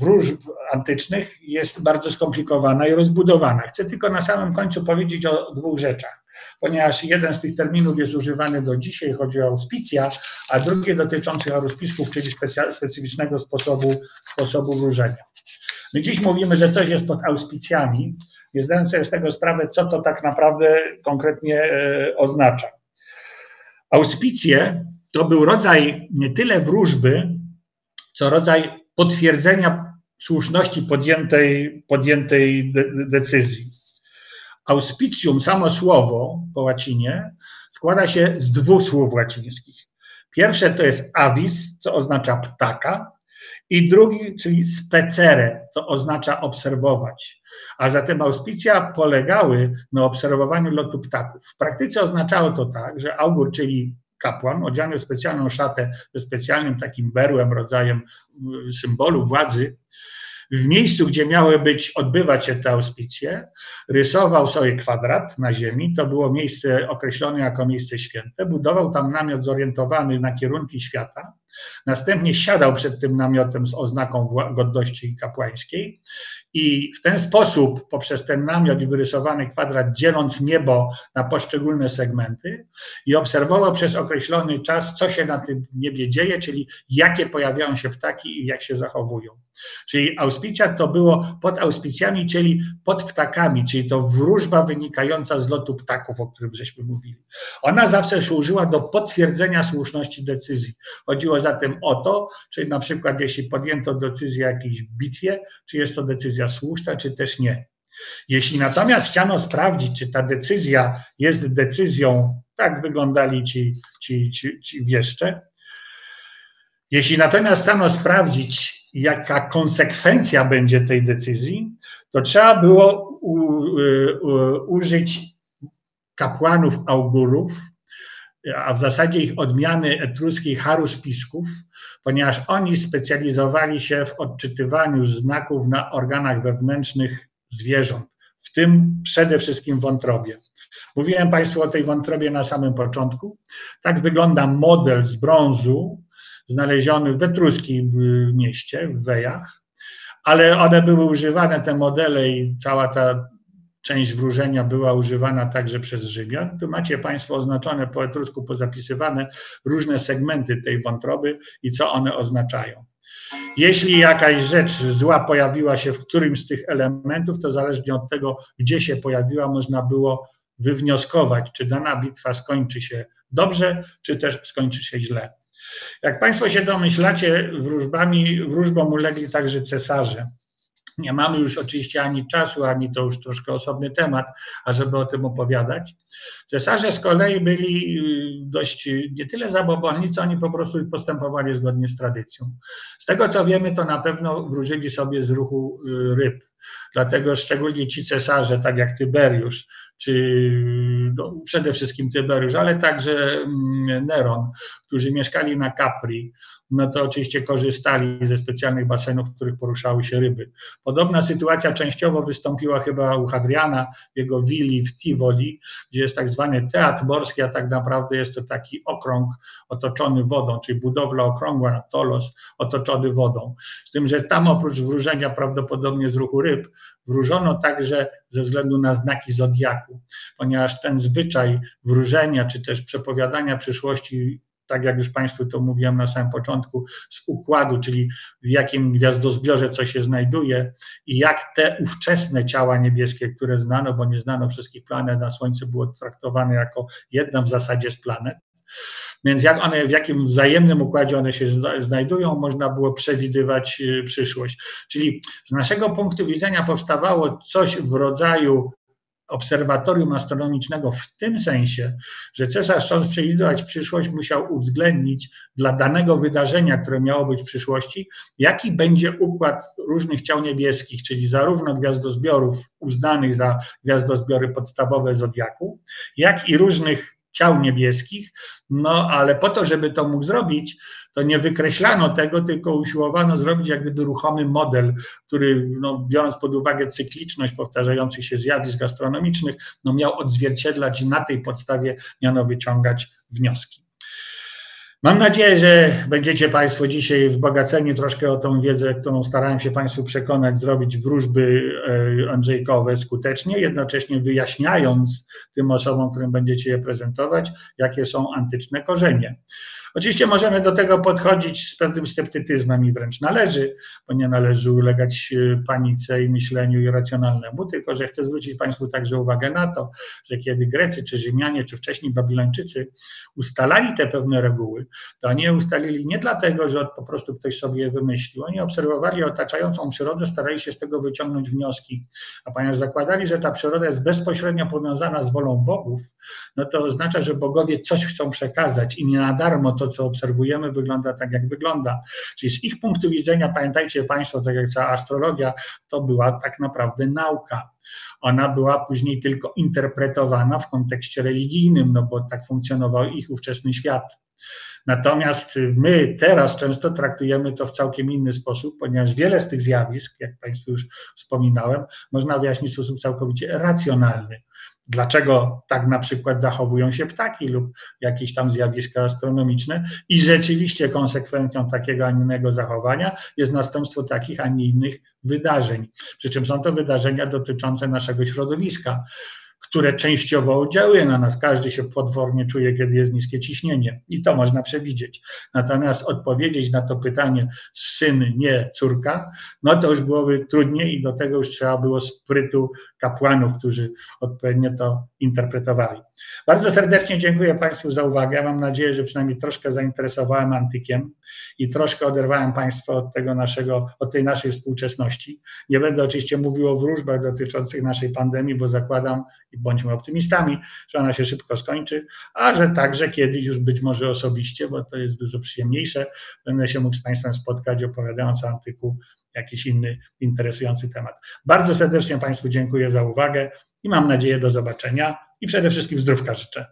Speaker 1: wróżb antycznych jest bardzo skomplikowana i rozbudowana. Chcę tylko na samym końcu powiedzieć o dwóch rzeczach, ponieważ jeden z tych terminów jest używany do dzisiaj, chodzi o auspicja, a drugi dotyczący aruśpisków, czyli specyficznego sposobu, sposobu wróżenia. My dziś mówimy, że coś jest pod auspicjami, nie zdając sobie z tego sprawę, co to tak naprawdę konkretnie e, oznacza. Auspicje to był rodzaj nie tyle wróżby, co rodzaj potwierdzenia słuszności podjętej, podjętej de, decyzji. Auspicium, samo słowo po łacinie, składa się z dwóch słów łacińskich. Pierwsze to jest avis, co oznacza ptaka, i drugi, czyli specere, to oznacza obserwować. A zatem auspicja polegały na obserwowaniu lotu ptaków. W praktyce oznaczało to tak, że augur, czyli kapłan, odziany w specjalną szatę ze specjalnym takim berłem, rodzajem y, symbolu władzy, w miejscu, gdzie miały być, odbywać się te auspicje, rysował sobie kwadrat na ziemi, to było miejsce określone jako miejsce święte, budował tam namiot zorientowany na kierunki świata, następnie siadał przed tym namiotem z oznaką godności kapłańskiej i w ten sposób, poprzez ten namiot i wyrysowany kwadrat, dzieląc niebo na poszczególne segmenty i obserwował przez określony czas, co się na tym niebie dzieje, czyli jakie pojawiają się ptaki i jak się zachowują. Czyli auspicja to było pod auspicjami, czyli pod ptakami, czyli to wróżba wynikająca z lotu ptaków, o którym żeśmy mówili. Ona zawsze służyła do potwierdzenia słuszności decyzji. Chodziło zatem o to, czy na przykład jeśli podjęto decyzję o jakiejś bitwie, czy jest to decyzja słuszna, czy też nie. Jeśli natomiast chciano sprawdzić, czy ta decyzja jest decyzją, tak wyglądali ci, ci, ci, ci wieszcze, jeśli natomiast chciano sprawdzić, jaka konsekwencja będzie tej decyzji, to trzeba było u, u, użyć kapłanów augurów, a w zasadzie ich odmiany etruskiej haruśpisków, ponieważ oni specjalizowali się w odczytywaniu znaków na organach wewnętrznych zwierząt, w tym przede wszystkim wątrobie. Mówiłem Państwu o tej wątrobie na samym początku. Tak wygląda model z brązu, znaleziony w etruskim mieście, w Wejach, ale one były używane, te modele i cała ta część wróżenia była używana także przez Rzymian. Tu macie Państwo oznaczone po etrusku, pozapisywane różne segmenty tej wątroby i co one oznaczają. Jeśli jakaś rzecz zła pojawiła się w którymś z tych elementów, to zależnie od tego, gdzie się pojawiła, można było wywnioskować, czy dana bitwa skończy się dobrze, czy też skończy się źle. Jak Państwo się domyślacie, wróżbami, wróżbom ulegli także cesarze. Nie mamy już oczywiście ani czasu, ani to już troszkę osobny temat, ażeby o tym opowiadać. Cesarze z kolei byli y, dość nie tyle zabobonni, co oni po prostu postępowali zgodnie z tradycją. Z tego co wiemy, to na pewno wróżyli sobie z ruchu y, ryb. Dlatego szczególnie ci cesarze, tak jak Tyberiusz, czy no, przede wszystkim Tyberiusz, ale także mm, Neron, którzy mieszkali na Capri, no to oczywiście korzystali ze specjalnych basenów, w których poruszały się ryby. Podobna sytuacja częściowo wystąpiła chyba u Hadriana, jego willi w Tivoli, gdzie jest tak zwany teatr morski, a tak naprawdę jest to taki okrąg otoczony wodą, czyli budowla okrągła, tolos otoczony wodą. Z tym, że tam oprócz wróżenia prawdopodobnie z ruchu ryb, wróżono także ze względu na znaki zodiaku, ponieważ ten zwyczaj wróżenia czy też przepowiadania przyszłości tak jak już Państwu to mówiłem na samym początku, z układu, czyli w jakim gwiazdozbiorze co się znajduje i jak te ówczesne ciała niebieskie, które znano, bo nie znano wszystkich planet, na Słońce było traktowane jako jedna w zasadzie z planet. Więc jak one, w jakim wzajemnym układzie one się znajdują, można było przewidywać y, przyszłość. Czyli z naszego punktu widzenia powstawało coś w rodzaju obserwatorium astronomicznego w tym sensie, że cesarz chcąc przewidywać przyszłość musiał uwzględnić dla danego wydarzenia, które miało być w przyszłości, jaki będzie układ różnych ciał niebieskich, czyli zarówno gwiazdozbiorów uznanych za gwiazdozbiory podstawowe zodiaku, jak i różnych ciał niebieskich, no ale po to, żeby to mógł zrobić, to nie wykreślano tego, tylko usiłowano zrobić jak gdyby ruchomy model, który no, biorąc pod uwagę cykliczność powtarzających się zjawisk astronomicznych, no, miał odzwierciedlać i na tej podstawie miano wyciągać wnioski. Mam nadzieję, że będziecie Państwo dzisiaj wzbogaceni troszkę o tą wiedzę, którą starałem się Państwu przekonać, zrobić wróżby e, Andrzejkowe skutecznie, jednocześnie wyjaśniając tym osobom, którym będziecie je prezentować, jakie są antyczne korzenie. Oczywiście możemy do tego podchodzić z pewnym sceptycyzmem i wręcz należy, bo nie należy ulegać e, panice i myśleniu irracjonalnemu, tylko że chcę zwrócić Państwu także uwagę na to, że kiedy Grecy, czy Rzymianie, czy wcześniej Babilończycy ustalali te pewne reguły, to oni je ustalili nie dlatego, że po prostu ktoś sobie je wymyślił. Oni obserwowali otaczającą przyrodę, starali się z tego wyciągnąć wnioski, a ponieważ zakładali, że ta przyroda jest bezpośrednio powiązana z wolą bogów, no to oznacza, że bogowie coś chcą przekazać i nie na darmo to, co obserwujemy, wygląda tak, jak wygląda. Czyli z ich punktu widzenia, pamiętajcie Państwo, tak jak cała astrologia, to była tak naprawdę nauka. Ona była później tylko interpretowana w kontekście religijnym, no bo tak funkcjonował ich ówczesny świat. Natomiast my teraz często traktujemy to w całkiem inny sposób, ponieważ wiele z tych zjawisk, jak Państwu już wspominałem, można wyjaśnić w sposób całkowicie racjonalny. Dlaczego tak na przykład zachowują się ptaki lub jakieś tam zjawiska astronomiczne i rzeczywiście konsekwencją takiego, a innego zachowania jest następstwo takich, a nie innych wydarzeń. Przy czym są to wydarzenia dotyczące naszego środowiska które częściowo oddziałuje na nas. Każdy się podwornie czuje, kiedy jest niskie ciśnienie i to można przewidzieć. Natomiast odpowiedzieć na to pytanie syn, nie córka, no to już byłoby trudniej i do tego już trzeba było sprytu kapłanów, którzy odpowiednio to interpretowali. Bardzo serdecznie dziękuję Państwu za uwagę. Mam nadzieję, że przynajmniej troszkę zainteresowałem antykiem i troszkę oderwałem Państwa od tego naszego, od tej naszej współczesności. Nie będę oczywiście mówił o wróżbach dotyczących naszej pandemii, bo zakładam i bądźmy optymistami, że ona się szybko skończy, a że także kiedyś już być może osobiście, bo to jest dużo przyjemniejsze, będę się mógł z Państwem spotkać opowiadając o antyku jakiś inny interesujący temat. Bardzo serdecznie Państwu dziękuję za uwagę i mam nadzieję do zobaczenia i przede wszystkim zdrówka życzę.